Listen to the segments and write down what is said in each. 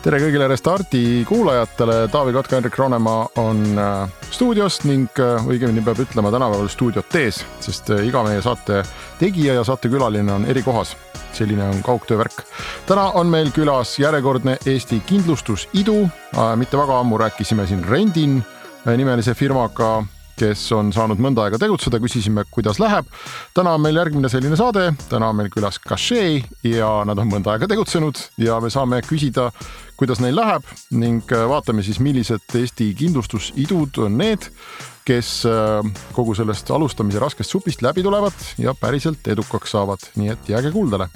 tere kõigile Restardi kuulajatele, Taavi Kotka, Hendrik Roonemaa on äh, stuudios ning äh, õigemini peab ütlema tänapäeval stuudiot tees, sest äh, iga meie saate tegija ja saatekülaline on eri kohas. selline on kaugtöö värk. täna on meil külas järjekordne Eesti kindlustusidu, mitte väga ammu rääkisime siin Rendin nimelise firmaga kes on saanud mõnda aega tegutseda, küsisime, kuidas läheb. täna on meil järgmine selline saade, täna on meil külas Cachet ja nad on mõnda aega tegutsenud ja me saame küsida, kuidas neil läheb ning äh, vaatame siis, millised Eesti kindlustusidud on need, kes äh, kogu sellest alustamise raskest supist läbi tulevad ja päriselt edukaks saavad, nii et jääge kuuldele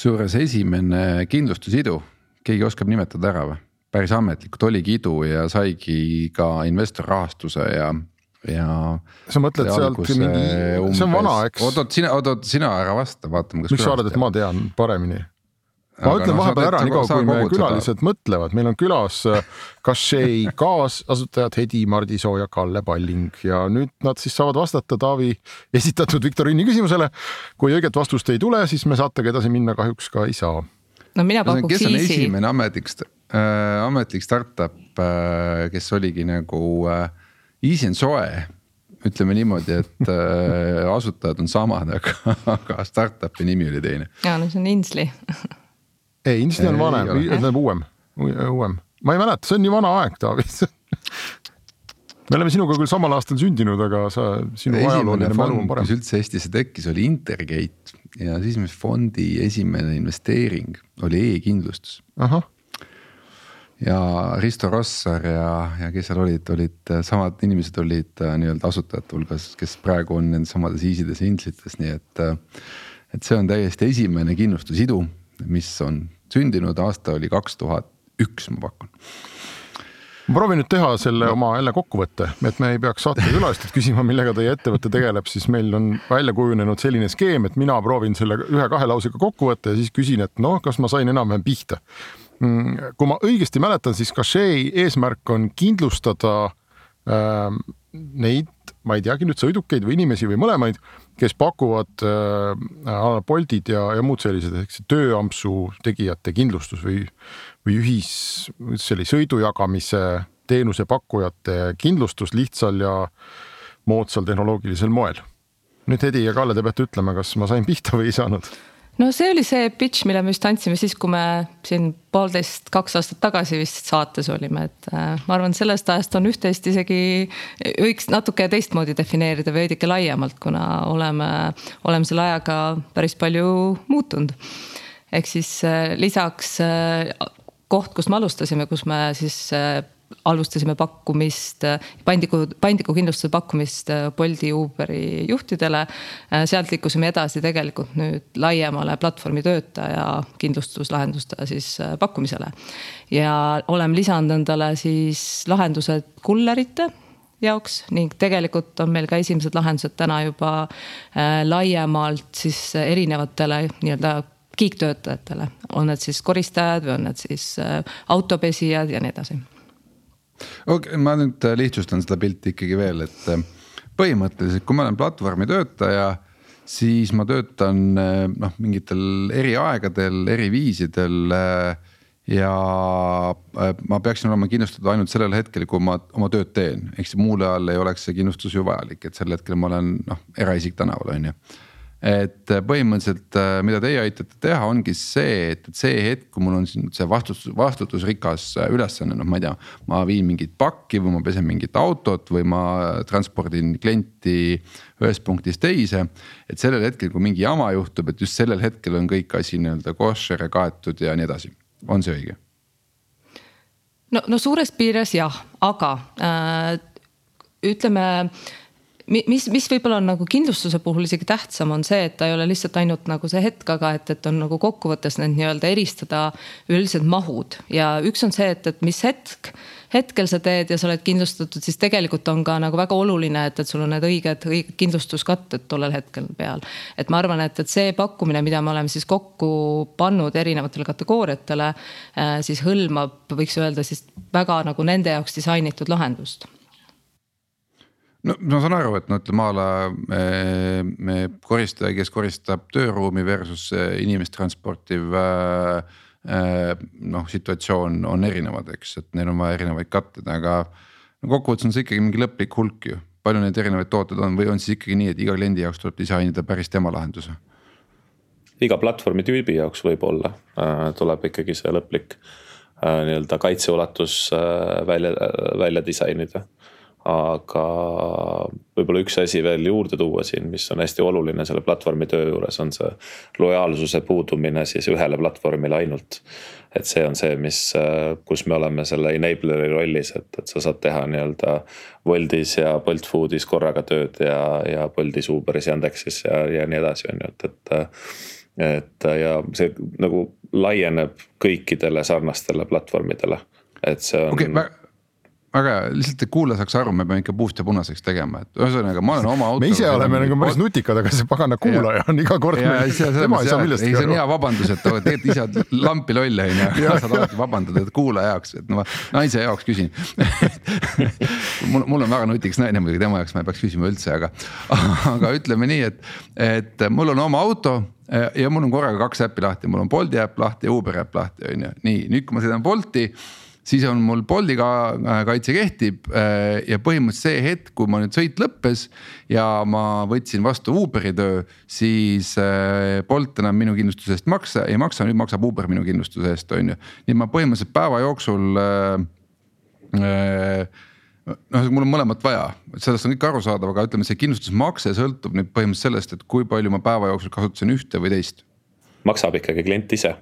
kusjuures esimene kindlustusidu, keegi oskab nimetada ära või? päris ametlikult oligi idu ja saigi ka investorrahastuse ja, ja. sa mõtled sealt mingi, see on vana, eks? oot-oot, sina, oot-oot, sina ära vasta, vaatame. miks sa arvad, et ma tean paremini? Ma ütlen no, vahepeal ära, niikaua kui meie külalised seda. mõtlevad, meil on külas Kašei äh, kaasasutajad Hedi Mardisoo ja Kalle Palling ja nüüd nad siis saavad vastata Taavi esitatud viktoriini küsimusele. kui õiget vastust ei tule, siis me saatega edasi minna kahjuks ka ei saa. no mina pakuks kes on easy. esimene ametlik äh,, ametlik startup äh,, kes oligi nagu äh, easy and soe ütleme niimoodi, et äh, asutajad on samad, aga, aga startup'i nimi oli teine. ja no see on Insli ei, Insti on vanem, tähendab uuem, uuem, ma ei mäleta, see on nii vana aeg, Taavi me oleme sinuga küll samal aastal sündinud, aga sa, sinu ajalooline mälu on parem. mis üldse Eestisse tekkis, oli Intergate ja siis, mis fondi esimene investeering oli e-kindlustus. ja Risto Rossar ja, ja kes seal olid, olid samad inimesed olid äh, nii-öelda asutajate hulgas, kes praegu on nendes samades Easydes ja Inslites, nii et. Äh, et see on täiesti esimene kindlustusidu mis on sündinud, aasta oli kaks tuhat üks, ma pakun ma proovin nüüd teha selle no. oma jälle kokkuvõtte, et me ei peaks saatekülalistelt küsima, millega teie ettevõte tegeleb, siis meil on välja kujunenud selline skeem, et mina proovin selle ühe-kahe lausega kokku võtta ja siis küsin, et noh, kas ma sain enam-vähem pihta. Mm, kui ma õigesti mäletan, siis Cachet eesmärk on kindlustada äh, neid, ma ei teagi nüüd sõidukeid või inimesi või mõlemaid kes pakuvad äh, Boltid ja, ja muud sellised, ehk see tööampsu tegijate kindlustus või, või ühis, selle sõidu jagamise teenusepakkujate kindlustus lihtsal ja moodsal tehnoloogilisel moel. nüüd Hedi ja Kalle, te peate ütlema, kas ma sain pihta või ei saanud no see oli see pitch, mille me just andsime siis, kui me siin poolteist, kaks aastat tagasi vist saates olime, et äh, ma arvan, sellest ajast on üht-teist isegi võiks natuke teistmoodi defineerida veidike laiemalt, kuna oleme, oleme selle ajaga päris palju muutunud. ehk siis äh, lisaks äh, koht, kus me alustasime, kus me siis alustasime pakkumist, paindliku, paindliku kindlustuse pakkumist äh, Bolti, Uberi juhtidele. Äh, sealt liikusime edasi tegelikult nüüd laiemale platvormi töötaja kindlustuslahenduste siis äh, pakkumisele. ja oleme lisanud endale siis lahendused kullerite jaoks ning tegelikult on meil ka esimesed lahendused täna juba laiemalt siis erinevatele nii-öelda kiiktöötajatele, on need siis koristajad või on need siis autopesijad ja nii edasi okay,, ma nüüd äh, lihtsustan seda pilti ikkagi veel, et äh, põhimõtteliselt, kui ma olen platvormi töötaja, siis ma töötan äh, noh, mingitel eri aegadel, eri viisidel. ja ma peaksin olema kindlustatud ainult sellel hetkel, kui ma oma tööd teen, ehk siis muul ajal ei oleks see kindlustus ju vajalik, et sel hetkel ma olen noh, eraisik tänaval, on ju et äh, põhimõtteliselt, äh, mida teie aitate teha, ongi see, et, et see hetk, kui mul on siin see vastutus, vastutusrikas äh, ülesanne, noh, ma ei tea. ma viin mingit pakki või ma pesen mingit autot või ma transpordin klienti ühest punktist teise. et sellel hetkel, kui mingi jama juhtub, et just sellel hetkel on kõik asi nii-öelda koššer ja kaetud ja nii edasi, on see õige? no, no suures piires jah, aga äh, ütleme mis, mis võib-olla on nagu kindlustuse puhul isegi tähtsam, on see, et ta ei ole lihtsalt ainult nagu see hetk, aga et, et on nagu kokkuvõttes need nii-öelda eristada üldised mahud ja üks on see, et, et mis hetk hetkel sa teed ja sa oled kindlustatud, siis tegelikult on ka nagu väga oluline, et, et sul on need õiged, õiged kindlustuskatted tollel hetkel peal. et ma arvan, et, et see pakkumine, mida me oleme siis kokku pannud erinevatele kategooriatele, äh, siis hõlmab, võiks öelda siis väga nagu nende jaoks disainitud lahendust no ma saan aru, et no ütleme a la koristaja, kes koristab tööruumi versus inimest transportiv äh, noh, situatsioon on erinevad, eks, et neil on vaja erinevaid katteid, aga. no kokkuvõttes on see ikkagi mingi lõplik hulk ju, palju neid erinevaid tooteid on või on siis ikkagi nii, et iga kliendi jaoks tuleb disainida päris tema lahenduse? iga platvormi tüübi jaoks võib-olla äh, tuleb ikkagi see lõplik äh, nii-öelda kaitseulatus äh, välja, välja disainida aga võib-olla üks asi veel juurde tuua siin, mis on hästi oluline selle platvormi töö juures, on see lojaalsuse puudumine siis ühele platvormile ainult. et see on see, mis, kus me oleme selle enabler'i rollis, et, et sa saad teha nii-öelda Woltis ja Bolt Foodis korraga tööd ja, ja Boltis, Uberis, Yandexis ja, ja nii edasi, on ju, et, et. et ja see nagu laieneb kõikidele sarnastele platvormidele, et see on okay, väga hea, lihtsalt, et kuulaja saaks aru, me peame ikka puust ja punaseks tegema, et ühesõnaga ma olen oma auto. me ise oleme nagu päris nutikad, aga see pagana kuulaja on iga kord. tema ei saa millestki aru. ei, see on hea vabandus, et teed ise lampi loll on ju, saad alati vabandada, et kuulaja jaoks, et ma naise jaoks küsin mul, mul on väga nutikas naine muidugi, tema jaoks ma ei peaks küsima üldse, aga, aga ütleme nii, et, et mul on oma auto ja mul on korraga kaks äppi lahti, mul on Bolti äpp lahti ja Uberi äpp lahti, on ju, nii nüüd, kui ma sõidan Bolti siis on mul Bolti äh, kaitse kehtib äh, ja põhimõtteliselt see hetk, kui ma nüüd sõit lõppes ja ma võtsin vastu Uberi töö, siis äh, Bolt enam minu kindlustuse eest maksa ei maksa, nüüd maksab Uber minu kindlustuse eest, on ju. nii et ma põhimõtteliselt päeva jooksul äh,. noh, mul on mõlemat vaja, sellest on kõik arusaadav, aga ütleme, see kindlustusmakse sõltub nüüd põhimõtteliselt sellest, et kui palju ma päeva jooksul kasutasin ühte või teist. maksab ikkagi klient ise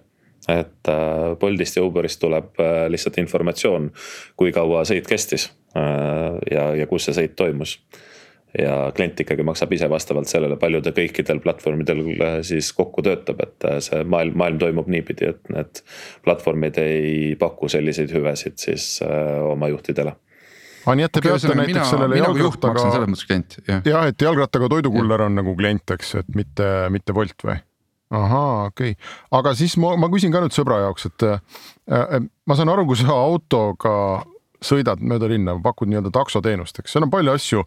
et äh, Boltist ja Uberist tuleb äh, lihtsalt informatsioon, kui kaua sõit kestis äh, ja, ja kus see sõit toimus. ja klient ikkagi maksab ise vastavalt sellele, palju ta kõikidel platvormidel siis kokku töötab, et see maailm, maailm toimub niipidi, et need platvormid ei paku selliseid hüvesid siis oma juhtidele aa, nii et te peate näiteks mina, sellele jalgrattaga. mõttes klient, jah. jah, et jalgrattaga toidukuller on nagu klient, eks, et mitte, mitte Wolt või? Ahaa, okei okay., aga siis ma, ma küsin ka nüüd sõbra jaoks, et äh, äh, ma saan aru, kui sa autoga sõidad mööda linna, pakud nii-öelda taksoteenust, eks seal on palju asju,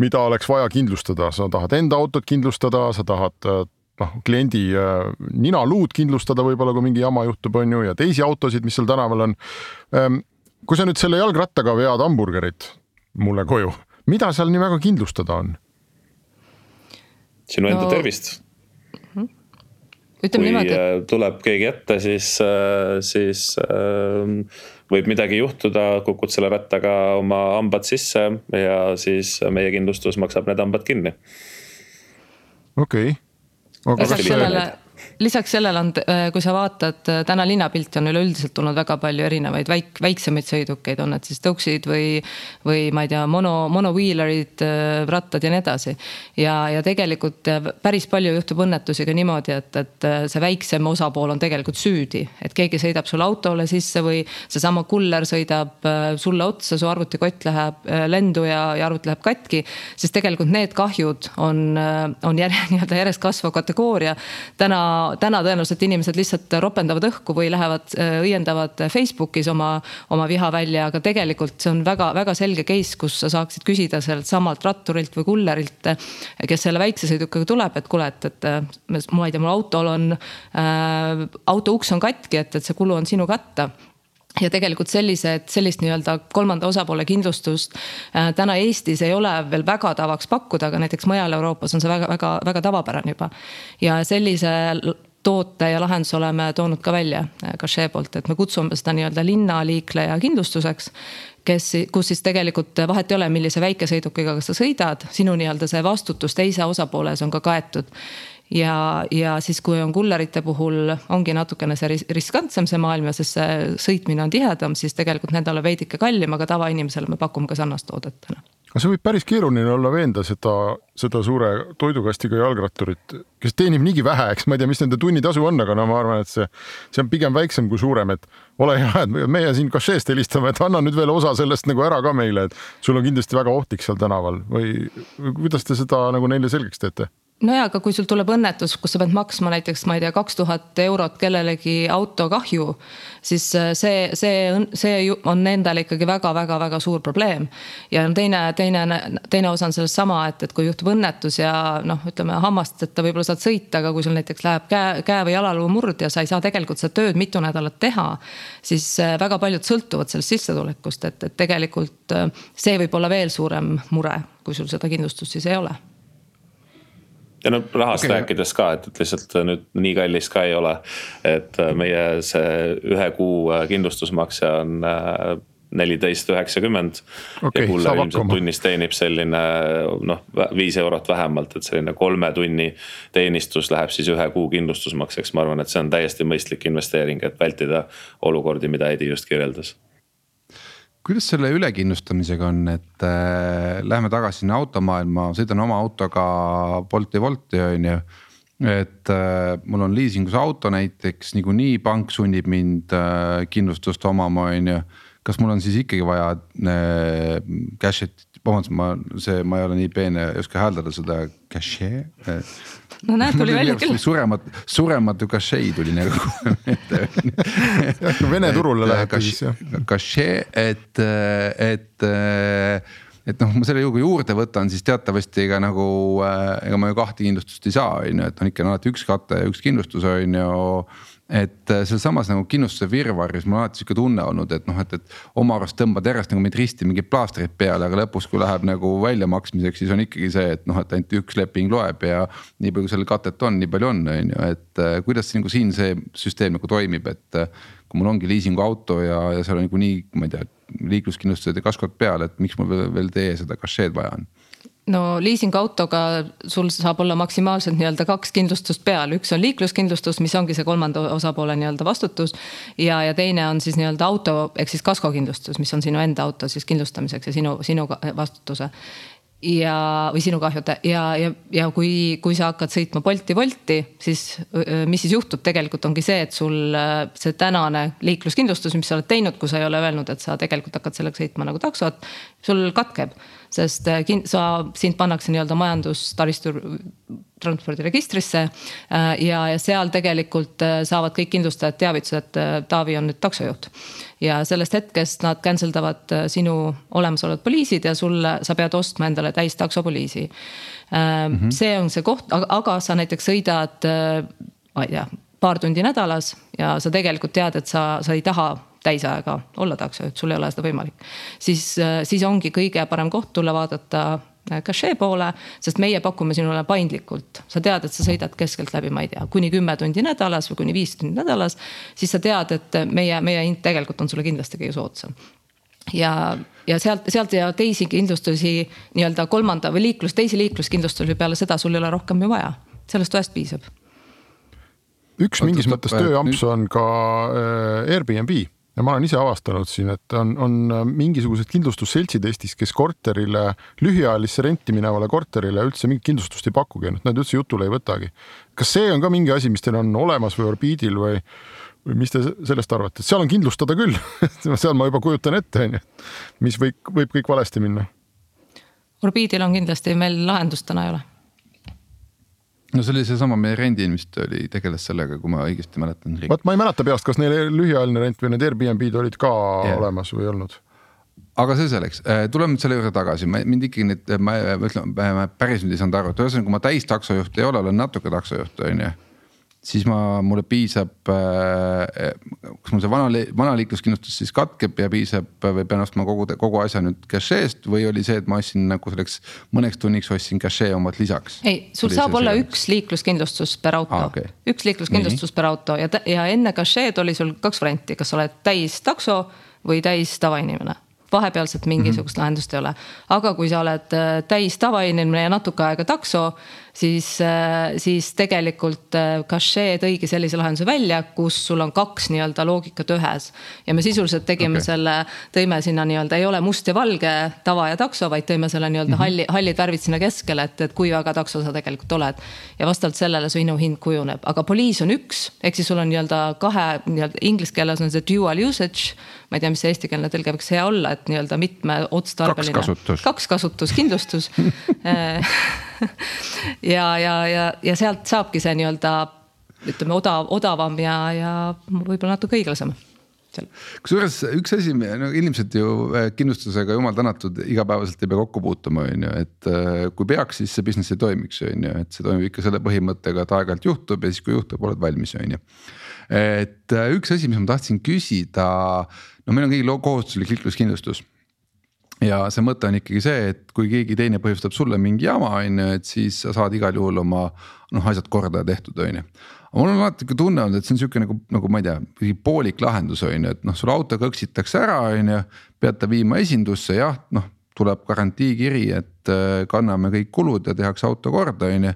mida oleks vaja kindlustada, sa tahad enda autot kindlustada, sa tahad äh, noh, kliendi äh, ninaluud kindlustada, võib-olla kui mingi jama juhtub, on ju, ja teisi autosid, mis seal tänaval on ähm,. kui sa nüüd selle jalgrattaga vead hamburgerit mulle koju, mida seal nii väga kindlustada on? sinu enda no. tervist ütleme niimoodi, et. Äh, tuleb keegi ette, siis, äh, siis ähm, võib midagi juhtuda, kukud selle rattaga oma hambad sisse ja siis meie kindlustus maksab need hambad kinni. okei okay.. lisaks sellele lisaks sellele on, äh, kui sa vaatad äh, täna linnapilti on üleüldiselt tulnud väga palju erinevaid väik-, väiksemaid sõidukeid, on need siis tõuksid või. või ma ei tea, mono, monowheelerid, äh, rattad ja nii edasi. ja, ja tegelikult päris palju juhtub õnnetusi ka niimoodi, et, et see väiksem osapool on tegelikult süüdi. et keegi sõidab sulle autole sisse või seesama kuller sõidab sulle otsa, su arvutikott läheb lendu ja, ja arvuti läheb katki. siis tegelikult need kahjud on, on järje, nii-öelda järjest kasvav kategooria. täna täna tõenäoliselt inimesed lihtsalt ropendavad õhku või lähevad, äh, õiendavad Facebookis oma, oma viha välja, aga tegelikult see on väga-väga selge case, kus sa saaksid küsida sellelt samalt ratturilt või kullerilt, kes selle väikse sõidukiga tuleb, et kuule, et, et ma ei tea, mul autol on äh,, auto uks on katki, et, et see kulu on sinu katta ja tegelikult sellised, sellist nii-öelda kolmanda osapoole kindlustust äh, täna Eestis ei ole veel väga tavaks pakkuda, aga näiteks mujal Euroopas on see väga-väga-väga tavapärane juba. ja sellise toote ja lahenduse oleme toonud ka välja äh, Cache poolt, et me kutsume seda nii-öelda linnaliikleja kindlustuseks kes, kus siis tegelikult vahet ei ole, millise väikesõidukiga sa sõidad, sinu nii-öelda see vastutus teise osapoole ees on ka kaetud ja, ja siis, kui on kullerite puhul ongi natukene see riskantsem see maailm ja sest see sõitmine on tihedam, siis tegelikult nendele veidike kallim, aga tavainimesele me pakume ka sarnast toodet täna aga see võib päris keeruline olla veenda seda, seda suure toidukastiga jalgratturit, kes teenib niigi vähe, eks ma ei tea, mis nende tunnitasu on, aga no ma arvan, et see, see on pigem väiksem kui suurem, et ole hea, et meie siin kašeest helistame, et anna nüüd veel osa sellest nagu ära ka meile, et sul on kindlasti väga ohtlik seal tänaval või kuidas te seda nagu neile selgeks teete? No ja, aga kui sul tuleb õnnetus, kus sa pead maksma näiteks, ma ei tea, kaks tuhat eurot kellelegi autokahju. siis äh, see, see, see on endal ikkagi väga-väga-väga suur probleem. ja teine, teine, teine osa on sellest sama, et, et kui juhtub õnnetus ja noh, ütleme hammasteta võib-olla saad sõita, aga kui sul näiteks läheb käe, käe või jalaluu murd ja sa ei saa tegelikult seda tööd mitu nädalat teha. siis äh, väga paljud sõltuvad sellest sissetulekust, et, et tegelikult äh, see võib olla veel suurem mure, kui sul seda kindlustust siis ei ole ja no rahast okay. rääkides ka, et, et lihtsalt nüüd nii kallis ka ei ole. et äh, meie see ühe kuu äh, kindlustusmakse on äh, neliteist üheksakümmend. ja kulla ilmselt tunnis teenib selline noh, viis eurot vähemalt, et selline kolme tunni teenistus läheb siis ühe kuu kindlustusmakseks, ma arvan, et see on täiesti mõistlik investeering, et vältida olukordi, mida Heidi just kirjeldas kuidas selle ülekindlustamisega on, et äh, läheme tagasi sinna automaailma, sõidan oma autoga Bolti Wolti on ju. et äh, mul on liisingus auto näiteks, niikuinii pank sunnib mind äh, kindlustust omama, on ju. kas mul on siis ikkagi vaja äh, cash'it, vabandust, ma see, ma ei ole nii peene, ei oska hääldada seda cash'e äh, no näed, tuli välja küll. suremat, surematu kašei tuli nagu meelde Vene turule läheb siis jah. kašee, et, et et noh, ma selle juurde juurde võtan, siis teatavasti ega nagu ega ma ju kahte kindlustust ei saa, on ju, et on ikka alati üks kate ja üks kindlustus on ju et äh, sealsamas nagu kindlustuse virvarris mul on alati sihuke tunne olnud, et noh, et, et oma arust tõmbad järjest nagu meid risti mingeid plaastreid peale, aga lõpus, kui läheb nagu väljamaksmiseks, siis on ikkagi see, et noh, et ainult üks leping loeb ja. nii palju, seal katet on, nii palju on, on ju, et äh, kuidas nagu siin see süsteem nagu toimib, et. Äh, kui mul ongi liisinguauto ja, ja seal on niikuinii, ma ei tea, liikluskindlustused ja kaskod peal, et miks mul veel, veel teie seda kašeed vaja on no liisingautoga sul saab olla maksimaalselt nii-öelda kaks kindlustust peal, üks on liikluskindlustus, mis ongi see kolmanda osapoole nii-öelda vastutus. ja, ja teine on siis nii-öelda auto ehk siis kaskokindlustus, mis on sinu enda auto siis kindlustamiseks ja sinu, sinu vastutuse. Ja, või sinu kahjude. Ja, ja, ja kui, kui sa hakkad sõitma Bolti Wolti, siis mis siis juhtub, tegelikult ongi see, et sul see tänane liikluskindlustus, mis sa oled teinud, kui sa ei ole öelnud, et sa tegelikult hakkad sellega sõitma nagu taksot, sul katkeb sest äh, sa, sind pannakse nii-öelda majandustaristu transpordiregistrisse. Äh, ja, ja seal tegelikult äh, saavad kõik kindlustajad teavituse, et Taavi on nüüd taksojuht. ja sellest hetkest nad cancel davad sinu olemasolevad poliisid ja sulle, sa pead ostma endale täis taksopoliisi mm. -hmm. see on see koht, aga sa näiteks sõidad, ma ei tea paar tundi nädalas ja sa tegelikult tead, et sa, sa ei taha täisajaga olla taksojuht, sul ei ole seda võimalik. siis, äh, siis ongi kõige parem koht tulla vaadata äh, poole, sest meie pakume sinule paindlikult. sa tead, et sa sõidad keskeltläbi, ma ei tea, kuni kümme tundi nädalas või kuni viis tundi nädalas. siis sa tead, et meie, meie hind tegelikult on sulle kindlasti kõige soodsam ja, ja sealt, sealt ja teisi kindlustusi nii-öelda kolmanda või liiklus, teisi liikluskindlustusi peale seda sul ei ole rohkem ju vaja, sellest ühest piisab. üks mingis mõttes tööamps on ka äh, Airbnb ja ma olen ise avastanud siin, et on, on mingisugused kindlustusseltsid Eestis, kes korterile, lühiajalisse renti minevale korterile üldse mingit kindlustust ei pakugi, noh, nad üldse jutule ei võtagi. kas see on ka mingi asi, mis teil on olemas või orbiidil või, või mis te sellest arvate, seal on kindlustada küll seal ma juba kujutan ette, on ju, mis võib, võib kõik valesti minna. orbiidil on kindlasti, meil lahendust täna ei ole no see oli seesama meie rendin vist oli, tegeles sellega, kui ma õigesti mäletan. vot ma ei mäleta peast, kas neil lühiajaline rent või need Airbnb-d olid ka yeah. olemas või ei olnud aga see selleks, äh, tuleme nüüd selle juurde tagasi, mind ikkagi nüüd, ma ütlen, päris nüüd ei saanud aru, et ühesõnaga, ma täistaksojuht ei ole, olen natuke taksojuht, on ju siis ma, mulle piisab äh,, kas mul see vana, vana liikluskindlustus siis katkeb ja piisab või pean ostma kogu, kogu asja nüüd cachet'st või oli see, et ma ostsin nagu selleks mõneks tunniks ostsin cachet omalt lisaks? ei, sul oli saab olla see? üks liikluskindlustus per auto ah,, okay. üks liikluskindlustus Nii. per auto ja, ja enne cachet'd oli sul kaks varianti, kas sa oled täis takso või täis tavainimene vahepealset mingisugust mm -hmm. lahendust ei ole. aga kui sa oled äh, täis tavainimene ja natuke aega takso, siis, äh, siis tegelikult Cache tõigi sellise lahenduse välja, kus sul on kaks nii-öelda loogikat ühes. ja me sisuliselt tegime okay. selle, tõime sinna nii-öelda, ei ole must ja valge tava ja takso, vaid tõime selle nii-öelda mm -hmm. halli, hallid värvid sinna keskele, et, et kui väga takso sa tegelikult oled. ja vastavalt sellele su hind kujuneb, aga poliis on üks, ehk siis sul on nii-öelda kahe nii-öelda inglise keeles on see dual usage ma ei tea, mis see eestikeelne tõlge võiks hea olla, et nii-öelda mitmeotstarbeline. kaks kasutus. kaks kasutuskindlustus ja, ja, ja, ja sealt saabki see nii-öelda ütleme odav, odavam ja, ja võib-olla natuke õiglasem kusjuures üks asi, no inimesed ju äh, kindlustusega jumal tänatud igapäevaselt ei pea kokku puutuma, on ju, et äh, kui peaks, siis see business ei toimiks, on ju, et see toimib ikka selle põhimõttega, et aeg-ajalt juhtub ja siis, kui juhtub, oled valmis, on ju. Et äh, üks asi, mis ma tahtsin küsida, no meil on kõigil kohustuslik liikluskindlustus ja see mõte on ikkagi see, et kui keegi teine põhjustab sulle mingi jama, on ju, et siis sa saad igal juhul oma noh, asjad korda tehtud, on ju. aga mul on alati ikka tunne olnud, et see on sihuke nagu, nagu ma ei tea, poolik lahendus on ju, et noh, sul auto kõksitakse ära, on ju. peate viima esindusse, jah, noh tuleb garantiikiri, et äh, kanname kõik kulud ja tehakse auto korda, on ju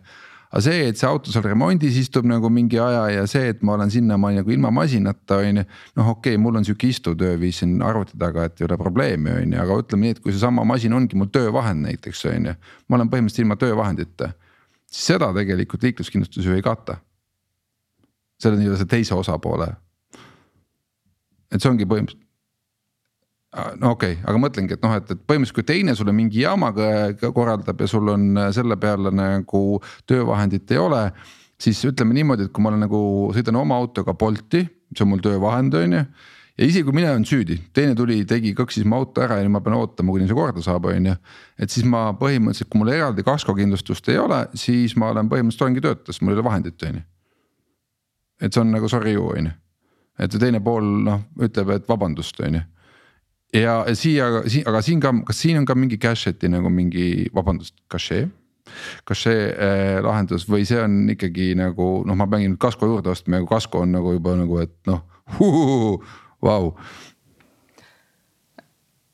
aga see, et see auto seal remondis istub nagu mingi aja ja see, et ma olen sinnamaani nagu ilma masinata, on ju. noh, okei okay,, mul on sihuke istuv tööviis siin arvuti taga, et ei ole probleemi, on ju, aga ütleme nii, et kui seesama masin ongi mul töövahend näiteks on ju. ma olen põhimõtteliselt ilma töövahendita, siis seda tegelikult liikluskindlustus ju ei kata. selle nii-öelda see teise osapoole. et see ongi põhimõtteliselt no okei okay,, aga mõtlengi, et noh, et, et põhimõtteliselt kui teine sulle mingi jaamaga korraldab ja sul on selle peale nagu töövahendit ei ole. siis ütleme niimoodi, et kui ma olen nagu sõidan oma autoga Bolti, see on mul töövahend, on ju. ja isegi kui mina olen süüdi, teine tuli, tegi, kõksis mu auto ära ja nüüd ma pean ootama, kuni see korda saab, on ju. et siis ma põhimõtteliselt, kui mul eraldi kaskokindlustust ei ole, siis ma olen põhimõtteliselt olengi töötas, mul ei ole vahendit, on ju. et see on nagu sorry you, on ju. et teine pool noh, ütleb, et vabandust, on ju ja siia, aga siin ka, kas siin on ka mingi casheti nagu mingi, vabandust, cachet? kas see äh, lahendus või see on ikkagi nagu noh, ma peangi nüüd kasko juurde ostma ja kasko on nagu juba nagu, et noh, vau.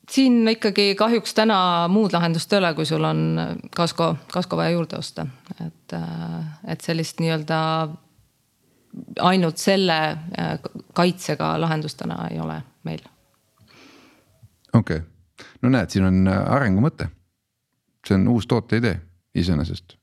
siin ikkagi kahjuks täna muud lahendust ei ole, kui sul on kasko, kasko vaja juurde osta, et, äh, et sellist nii-öelda ainult selle äh, kaitsega lahendust täna ei ole meil okei okay., no näed, siin on äh, arengumõte. see on uus tooteidee iseenesest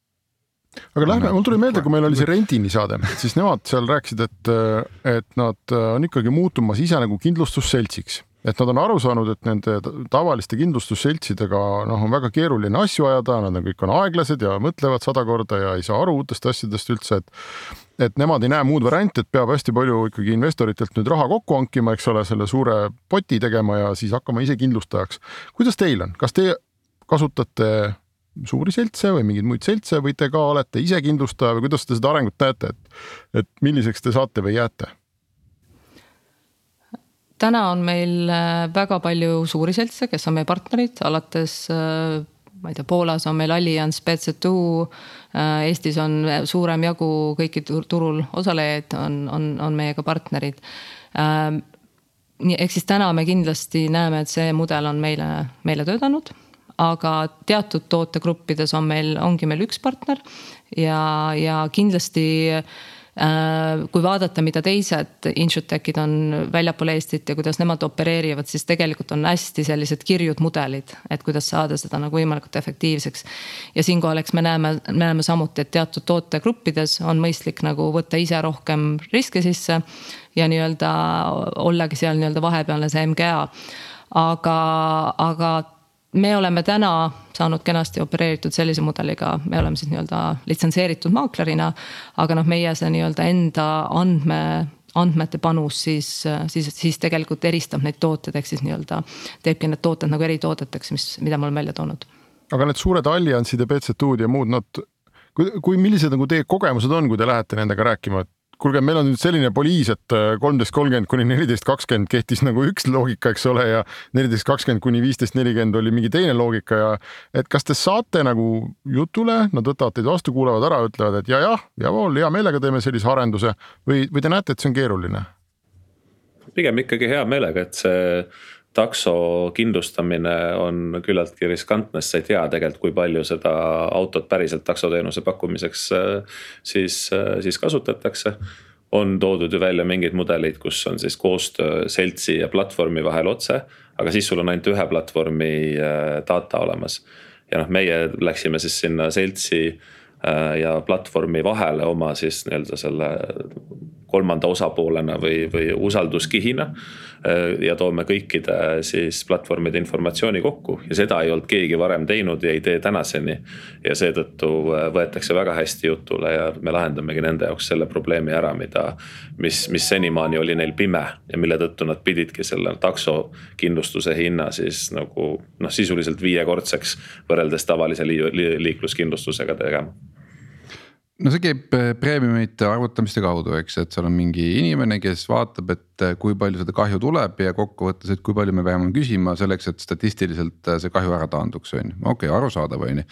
aga lähme, mul tuli meelde, kui meil oli see Rentini saade, siis nemad seal rääkisid, et, äh, et nad äh, on ikkagi muutumas ise nagu kindlustusseltsiks. et nad on aru saanud, et nende tavaliste kindlustusseltsidega noh, on väga keeruline asju ajada, nad on kõik on aeglased ja mõtlevad sada korda ja ei saa aru uutest asjadest üldse, et et nemad ei näe muud varianti, et peab hästi palju ikkagi investoritelt nüüd raha kokku hankima, eks ole, selle suure poti tegema ja siis hakkama ise kindlustajaks. kuidas teil on, kas te kasutate suuri seltse või mingeid muid seltse või te ka olete ise kindlustaja või kuidas te seda arengut näete, et, et milliseks te saate või jääte? täna on meil äh, väga palju suuri seltse, kes on meie partnerid, alates äh, ma ei tea, Poolas on meil Allianz, BC2. Äh, Eestis on suurem jagu kõiki turul osalejaid on, on, on meiega partnerid. Ähm, nii, ehk siis täna me kindlasti näeme, et see mudel on meile, meile töötanud aga teatud tootegruppides on meil, ongi meil üks partner ja, ja kindlasti Äh, kui vaadata, mida teised insurtech'id on väljapool Eestit ja kuidas nemad opereerivad, siis tegelikult on hästi sellised kirjud mudelid, et kuidas saada seda nagu võimalikult efektiivseks. ja siinkohal, eks me näeme, me näeme samuti, et teatud tootegruppides on mõistlik nagu võtta ise rohkem riske sisse ja nii-öelda ollagi seal nii-öelda vahepealne see MGA. aga, aga me oleme täna saanud kenasti opereeritud sellise mudeliga, me oleme siis nii-öelda litsenseeritud maaklerina. aga noh, meie see nii-öelda enda andme, andmete panus siis, siis, siis tegelikult eristab neid tooteid, ehk siis nii-öelda teebki need tooted nagu eritoodeteks, mis, mida me oleme välja toonud. aga need suured alliansid ja BC2-d ja muud, nad kui, kui millised nagu teie kogemused on, kui te lähete nendega rääkima, et kuulge, meil on nüüd selline poliis, et äh, kolmteist kolmkümmend kuni neliteist kakskümmend kehtis nagu üks loogika, eks ole, ja neliteist kakskümmend kuni viisteist nelikümmend oli mingi teine loogika ja et kas te saate nagu jutule, nad võtavad teid vastu, kuulavad ära, ütlevad, et ja, jah, jawohl, hea meelega teeme sellise arenduse või, või te näete, et see on keeruline? pigem ikkagi hea meelega, et see takso kindlustamine on küllaltki riskantne, sest sa ei tea tegelikult, kui palju seda autot päriselt taksoteenuse pakkumiseks siis, siis kasutatakse on toodud ju välja mingeid mudeleid, kus on siis koostöö seltsi ja platvormi vahel otse. aga siis sul on ainult ühe platvormi data olemas. ja noh, meie läksime siis sinna seltsi ja platvormi vahele oma siis nii-öelda selle kolmanda osapoolena või, või usalduskihina. Äh, ja toome kõikide siis platvormide informatsiooni kokku ja seda ei olnud keegi varem teinud ja ei tee tänaseni. ja seetõttu äh, võetakse väga hästi jutule ja me lahendamegi nende jaoks selle probleemi ära, mida. mis, mis senimaani oli neil pime ja mille tõttu nad pididki selle takso kindlustuse hinna siis nagu noh, sisuliselt viiekordseks võrreldes tavalise liikluskindlustusega tegema no see käib äh, preemiumite arvutamiste kaudu, eks, et seal on mingi inimene, kes vaatab, et äh, kui palju seda kahju tuleb ja kokkuvõttes, et kui palju me peame küsima selleks, et statistiliselt äh, see kahju ära taanduks, on ju, okei okay,, arusaadav, on ju.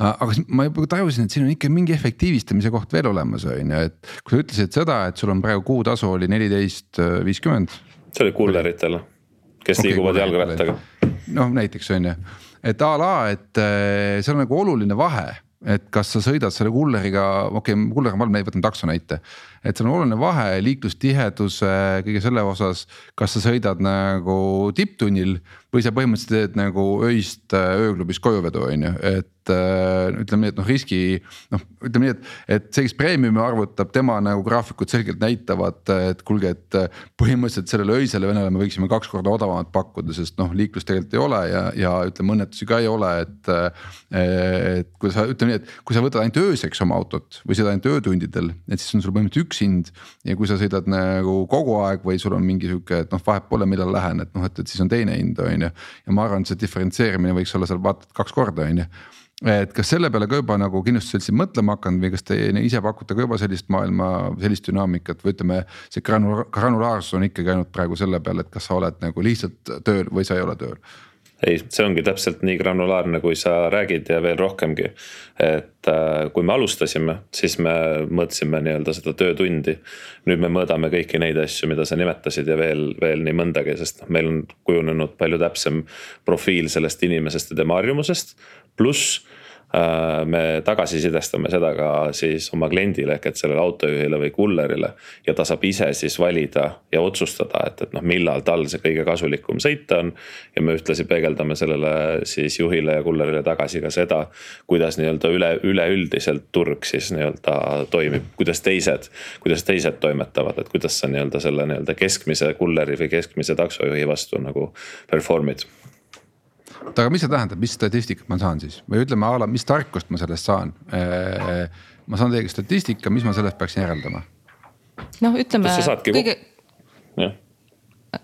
aga ma juba tajusin, et siin on ikka mingi efektiivistamise koht veel olemas, on ju, et kui sa ütlesid seda, et sul on praegu kuutasu oli neliteist viiskümmend. see oli kulleritele, kes okay, liiguvad jalgrattaga. noh, näiteks on ju, et a la, et seal on nagu oluline vahe et kas sa sõidad selle kulleriga, okei okay,, kuller on valmis, me võtame takso näite. et seal on oluline vahe liiklustiheduse, kõige selle osas, kas sa sõidad nagu tipptunnil või sa põhimõtteliselt teed nagu öist äh, ööklubis kojuvedu, on ju, et äh, ütleme nii, et noh, riski noh, ütleme nii, et, et see, kes premiumi arvutab, tema nagu graafikud selgelt näitavad, et kuulge, et põhimõtteliselt sellele öisele venele me võiksime kaks korda odavamat pakkuda, sest noh, liiklust tegelikult ei ole ja, ja ütleme õnnetusi ka ei ole, et. et kui sa ütleme nii, et kui sa võtad ainult ööseks oma autot või sõidad ainult öötundidel, et siis on sul põhimõtteliselt üks hind. ja kui sa sõidad nagu kogu aeg või sul on mingi sihuke, et noh, vahet pole, millal lähen, et noh, et, et siis on teine hind on ju. ja ma arvan, et see diferentseerimine võiks olla seal vaata kaks korda, on ju et kas selle peale ka juba nagu kindlustusseltsid mõtlema hakanud või kas te ise pakute ka juba sellist maailma, sellist dünaamikat või ütleme. see granulaarsus on ikkagi ainult praegu selle peal, et kas sa oled nagu lihtsalt tööl või sa ei ole tööl ei, see ongi täpselt nii granulaarne, kui sa räägid ja veel rohkemgi. et äh, kui me alustasime, siis me mõõtsime nii-öelda seda töötundi. nüüd me mõõdame kõiki neid asju, mida sa nimetasid ja veel, veel nii mõndagi, sest noh, meil on kujunenud palju täpsem profiil sellest inimesest ja tema harjumusest. pluss me tagasisidestame seda ka siis oma kliendile ehk et sellele autojuhile või kullerile. ja ta saab ise siis valida ja otsustada, et, et noh, millal tal see kõige kasulikum sõita on. ja me ühtlasi peegeldame sellele siis juhile ja kullerile tagasi ka seda, kuidas nii-öelda üle, üleüldiselt turg siis nii-öelda toimib, kuidas teised. kuidas teised toimetavad, et kuidas sa nii-öelda selle nii-öelda keskmise kulleri või keskmise taksojuhi vastu nagu perform'id oota, aga mis see tähendab, mis statistikat ma saan siis või ütleme a la, mis tarkust ma sellest saan? ma saan teiega statistika, mis ma sellest peaksin järeldama? noh, ütleme kõige.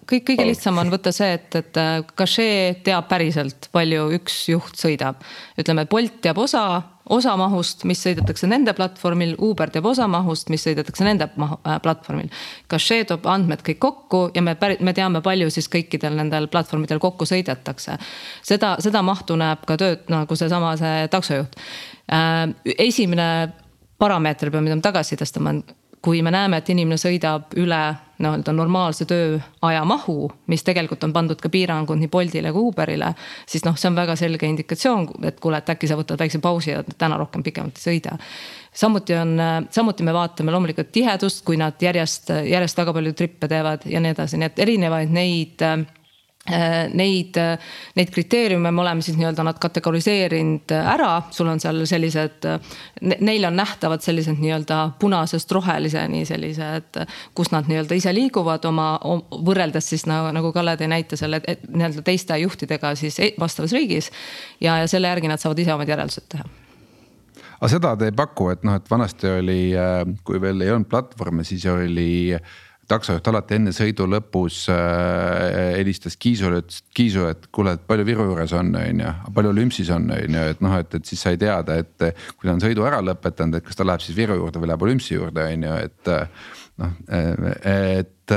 Kõik, kõige lihtsam on võtta see, et, et Cache teab päriselt, palju üks juht sõidab. ütleme, Bolt teab osa osa mahust, mis sõidetakse nende platvormil, Uber teeb osa mahust, mis sõidetakse nende äh, platvormil. Cache toob andmed kõik kokku ja me päri-, me teame, palju siis kõikidel nendel platvormidel kokku sõidetakse. seda, seda mahtu näeb ka tööd nagu seesama see taksojuht. Äh, esimene parameeter, mida me tagasi tõstame, on kui me näeme, et inimene sõidab üle nii-öelda normaalse tööaja mahu, mis tegelikult on pandud ka piirangud nii Boltile kui Uberile. siis noh, see on väga selge indikatsioon, et kuule, et äkki sa võtad väikse pausi ja täna rohkem pikemalt ei sõida. samuti on, samuti me vaatame loomulikult tihedust, kui nad järjest, järjest väga palju trippe teevad ja nii edasi, nii et erinevaid neid neid, äh, neid kriteeriume me oleme siis nii-öelda nad kategoriseerinud ära, sul on seal sellised, neil on nähtavad sellised nii-öelda punasest roheliseni sellised, kus nad nii-öelda ise liiguvad oma, võrreldes siis nagu, nagu Kalle tõi näite selle nii-öelda teiste juhtidega siis e-, vastavas riigis. ja, ja selle järgi nad saavad ise omad järeldused teha aga seda te ei paku, et noh, et vanasti oli, äh, kui veel ei olnud platvorme, siis oli äh, taksojuht alati enne sõidu lõpus äh, helistas Kiisule, ütles Kiisu, et kuule, et palju Viru juures on, on ju, palju Lümpsis on, on ju, et noh, et, et siis sai teada, et kui ta on sõidu ära lõpetanud, et kas ta läheb siis Viru juurde või läheb Lümpsi juurde, on ju, et noh, et et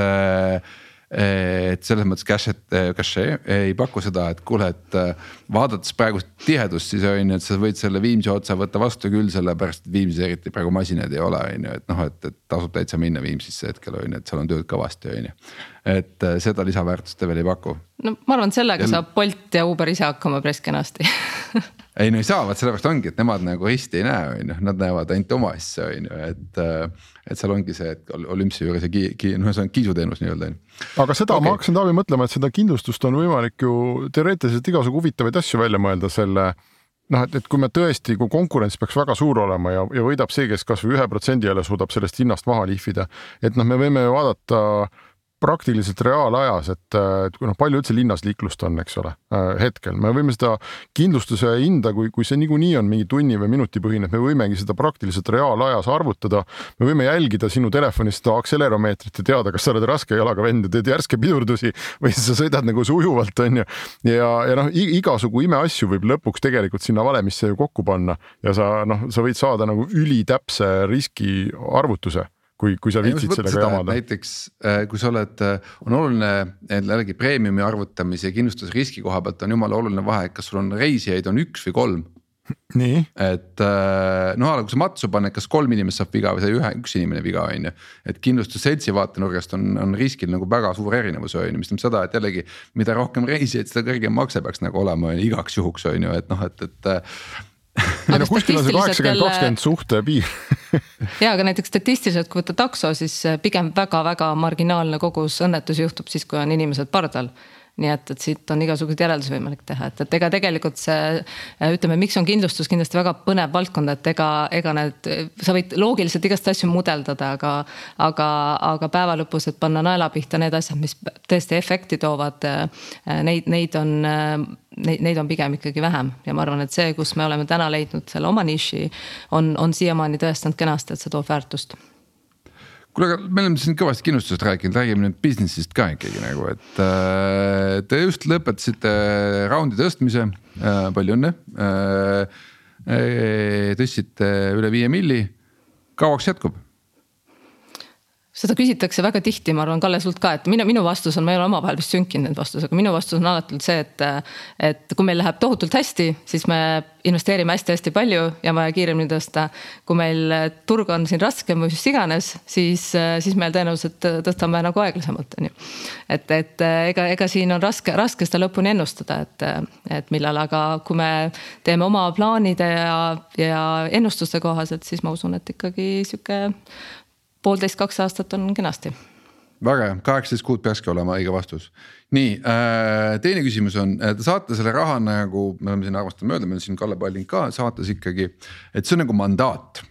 selles mõttes Cache, Cache ei paku seda, et kuule, et äh, vaadates praegust tihedust, siis on ju, et sa võid selle Viimsi otsa võtta vastu küll, sellepärast et Viimsis eriti praegu masinaid ei ole, on ju, et noh, et, et tasub täitsa minna Viimsisse hetkel on ju, et seal on tööd kõvasti, on ju et seda lisaväärtust te veel ei paku. no ma arvan, et sellega Ja- saab Bolt ja Uber ise hakkama päris kenasti ei no ei saa, vaat sellepärast ongi, et nemad nagu risti ei näe, on ju, nad näevad ainult oma asja, on ju, et. Et seal ongi see, et ol- olümpsia juures ja ki-, ki-, noh, see on kiisuteenus nii-öelda on ju. aga seda okay. Ma hakkasin Taavi mõtlema, et seda kindlustust on võimalik ju teoreetiliselt igasugu huvitavaid asju välja mõelda selle noh, et, et kui me tõesti, kui konkurents peaks väga suur olema ja, ja võidab see, kes kasvõi ühe protsendi jälle suudab sellest hinnast maha lihvida, et noh, me võime ju vaadata praktiliselt reaalajas, et, et kui noh, palju üldse linnas liiklust on, eks ole, hetkel me võime seda kindlustuse hinda, kui, kui see niikuinii on mingi tunni või minutipõhine, et me võimegi seda praktiliselt reaalajas arvutada. me võime jälgida sinu telefonist seda akseleromeetrit ja teada, kas sa oled raske jalaga vend ja teed järske pidurdusi või sa sõidad nagu sujuvalt, on ju. ja, ja noh, igasugu imeasju võib lõpuks tegelikult sinna valemisse ju kokku panna ja sa noh, sa võid saada nagu ülitäpse riskiarvutuse kui, kui sa viitsid sellega jamada. näiteks äh, kui sa oled, on oluline jällegi preemiumi arvutamise ja kindlustusriski koha pealt on jumala oluline vahe, et kas sul on reisijaid on üks või kolm. nii. et noh, kui sa matsu paned, kas kolm inimest saab viga või sai ühe, üks inimene viga, on ju. et kindlustusseltsi vaatenurgast on, on riskil nagu väga suur erinevus on ju, mis tähendab seda, et jällegi. mida rohkem reisijaid, seda kõrgem makse peaks nagu olema on ju igaks juhuks on ju, et noh, et, et ei no kuskil on see kaheksakümmend, kakskümmend suhte piir ja, aga näiteks statistiliselt, kui võtta takso, siis pigem väga-väga marginaalne kogus õnnetusi juhtub siis, kui on inimesed pardal nii et, et siit on igasuguseid järeldusi võimalik teha, et, et ega tegelikult see ütleme, miks on kindlustus kindlasti väga põnev valdkond, et ega, ega need, sa võid loogiliselt igast asju mudeldada, aga. aga, aga päeva lõpus, et panna naela pihta need asjad, mis tõesti efekti toovad. Neid, neid on, neid, neid on pigem ikkagi vähem ja ma arvan, et see, kus me oleme täna leidnud selle oma niši, on, on siiamaani tõestanud kenasti, et see toob väärtust kuule, aga me oleme siin kõvasti kindlustusest rääkinud, räägime nüüd business'ist ka ikkagi nagu, et äh, te just lõpetasite raundi tõstmise äh,, palju õnne äh,. tõstsite üle viie milli, kauaks jätkub? Seda küsitakse väga tihti, ma arvan, Kalle sult ka, et minu, minu vastus on, ma ei ole omavahel vist sünkinud need vastused, aga minu vastus on alati olnud see, et. et kui meil läheb tohutult hästi, siis me investeerime hästi-hästi palju ja on vaja kiiremini tõsta. kui meil turg on siin raskem või mis iganes, siis, siis me tõenäoliselt tõstame nagu aeglasemalt, on ju. et, et ega, ega siin on raske, raske seda lõpuni ennustada, et, et millal, aga kui me teeme oma plaanide ja, ja ennustuste kohaselt, siis ma usun, et ikkagi sihuke poolteist, kaks aastat on kenasti. väga hea, kaheksateist kuud peakski olema õige vastus. nii äh,, teine küsimus on, te saate selle raha nagu, me oleme siin armastanud mööda, meil on siin Kalle Palling ka saates ikkagi, et see on nagu mandaat.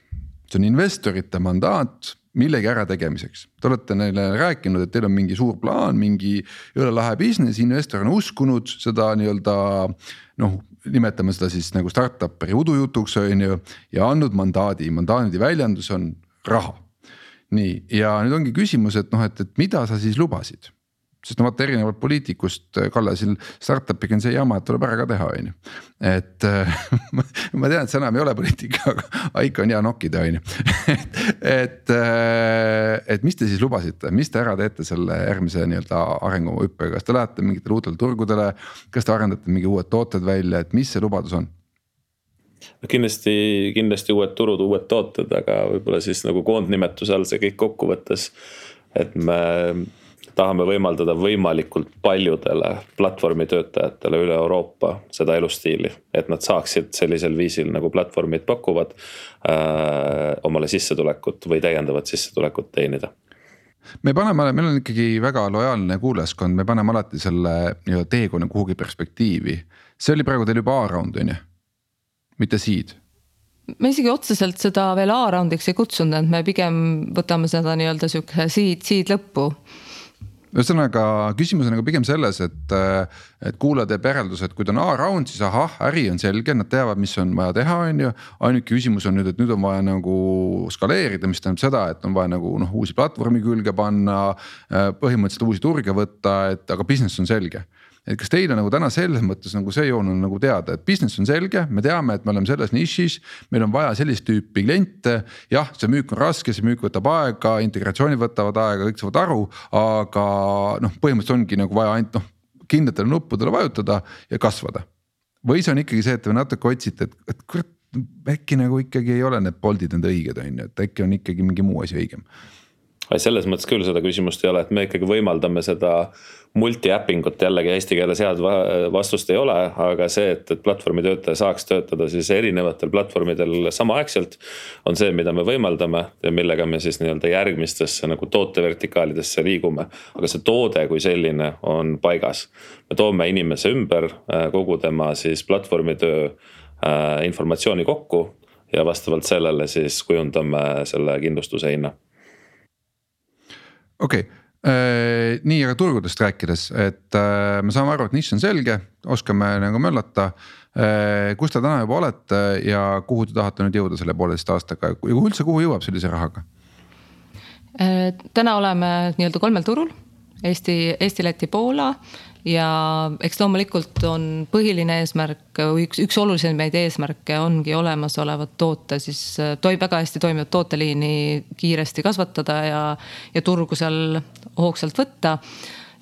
see on investorite mandaat millegi ärategemiseks. Te olete neile rääkinud, et teil on mingi suur plaan, mingi jõle lahe business, investor on uskunud seda nii-öelda noh nimetame seda siis nagu startup'i udujutuks on ju ja andnud mandaadi, mandaadi väljendus on raha nii, ja nüüd ongi küsimus, et noh, et, et mida sa siis lubasid? sest no vaata erinevalt poliitikust, Kalle siin startup'iga on see jama, et tuleb ära ka teha, on ju. et ma tean, et see enam ei ole poliitika, aga ikka on hea nokkida, on ju. et, et mis te siis lubasite, mis te ära teete selle järgmise nii-öelda arenguhüppega, kas te lähete mingitele uutele turgudele? kas te arendate mingi uued tooted välja, et mis see lubadus on? No kindlasti, kindlasti uued turud, uued tooted, aga võib-olla siis nagu koondnimetuse all see kõik kokku võttes. et me tahame võimaldada võimalikult paljudele platvormi töötajatele üle Euroopa seda elustiili, et nad saaksid sellisel viisil nagu platvormid pakuvad äh, omale sissetulekut või täiendavat sissetulekut teenida me paneme, meil on ikkagi väga lojaalne kuulajaskond, me paneme alati selle nii-öelda teekonna kuhugi perspektiivi. see oli praegu teil juba A-round on ju, mitte seed me isegi otseselt seda veel A-roundiks ei kutsunud, et me pigem võtame seda nii-öelda sihuke seed, seed lõppu ühesõnaga küsimus on nagu pigem selles, et, et kuulaja teeb järelduse, et kui ta on A-round, siis ahah, äri on selge, nad teavad, mis on vaja teha, on ju. ainuke küsimus on nüüd, et nüüd on vaja nagu skaleerida, mis tähendab seda, et on vaja nagu noh, uusi platvormi külge panna. põhimõtteliselt uusi turge võtta, et aga business on selge et kas teil on nagu täna selles mõttes nagu see joon on nagu teada, et business on selge, me teame, et me oleme selles nišis. meil on vaja sellist tüüpi kliente, jah, see müük on raske, see müük võtab aega, integratsioonid võtavad aega, kõik saavad aru, aga noh, põhimõtteliselt ongi nagu vaja ainult noh, kindlatele nuppudele vajutada ja kasvada. või see on ikkagi see, et te natuke otsite, et, et kurat, äkki nagu ikkagi ei ole need Boltid need õiged, on ju, et äkki on ikkagi mingi muu asi õigem selles mõttes küll seda küsimust ei ole, et me ikkagi võimaldame seda multi-äpping ut jällegi eesti keeles head vastust ei ole, aga see, et, et platvormi töötaja saaks töötada siis erinevatel platvormidel samaaegselt. on see, mida me võimaldame ja millega me siis nii-öelda järgmistesse nagu tootevertikaalidesse liigume. aga see toode kui selline on paigas. me toome inimese ümber kogu tema siis platvormitöö äh, informatsiooni kokku ja vastavalt sellele siis kujundame selle kindlustuse hinna okei okay., äh, nii, aga turgudest rääkides, et äh, me saame aru, et nišš on selge, oskame nagu möllata. Äh, kus te täna juba olete ja kuhu te tahate nüüd jõuda selle pooleteist aastaga ja üldse, kuhu jõuab sellise rahaga? täna oleme nii-öelda kolmel turul Eesti, Eesti, Läti, Poola. Ja eks loomulikult on põhiline eesmärk, üks, üks olulisemaid eesmärke ongi olemasolevat toote siis toi-, väga hästi toimivat tooteliini kiiresti kasvatada ja, ja turgu seal hoogsalt võtta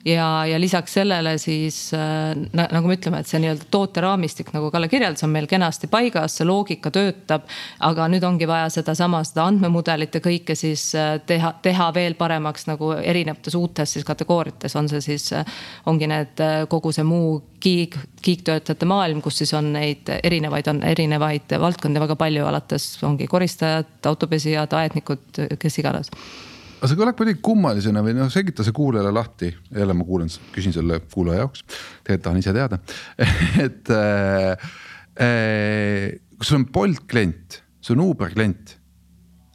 ja, ja lisaks sellele siis äh, nagu me ütleme, et see nii-öelda tooteraamistik, nagu Kalle kirjeldas, on meil kenasti paigas, see loogika töötab. aga nüüd ongi vaja sedasama, seda andmemudelit ja kõike siis äh, teha, teha veel paremaks nagu erinevates uutes siis kategooriates, on see siis, äh, ongi need kogu see muu kiig, kiigtöötajate maailm, kus siis on neid erinevaid, on erinevaid valdkondi väga palju, alates ongi koristajad, autopesijad, aednikud, kes iganes aga see kõlab kuidagi kummalisena või noh, selgita see kuulajale lahti, jälle ma kuulen, küsin selle kuulaja jaoks, tegelikult tahan ise teada. Et äh, äh, kui sul on Bolt klient, sul on Uber klient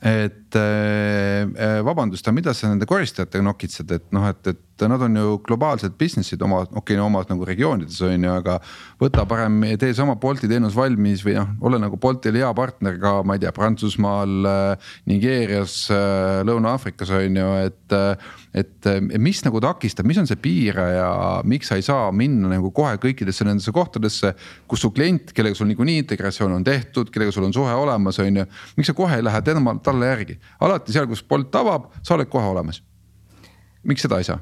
et äh, äh, vabandust, aga mida sa nende koristajatega nokitsed, et noh, et, et nad on ju globaalsed business'id oma, okei okay,, omad nagu regioonides on ju, aga. võta parem, tee sama Bolti teenus valmis või noh, ole nagu Boltil hea partner ka, ma ei tea, Prantsusmaal, äh, Nigeerias, Lõuna-Aafrikas on ju, et et mis nagu takistab, mis on see piiraja, miks sa ei saa minna nagu kohe kõikidesse nendesse kohtadesse, kus su klient, kellega sul niikuinii integratsioon on tehtud, kellega sul on suhe olemas, on ju. miks sa kohe ei lähe tema, talle järgi, alati seal, kus Bolt avab, sa oled kohe olemas. miks seda ei saa?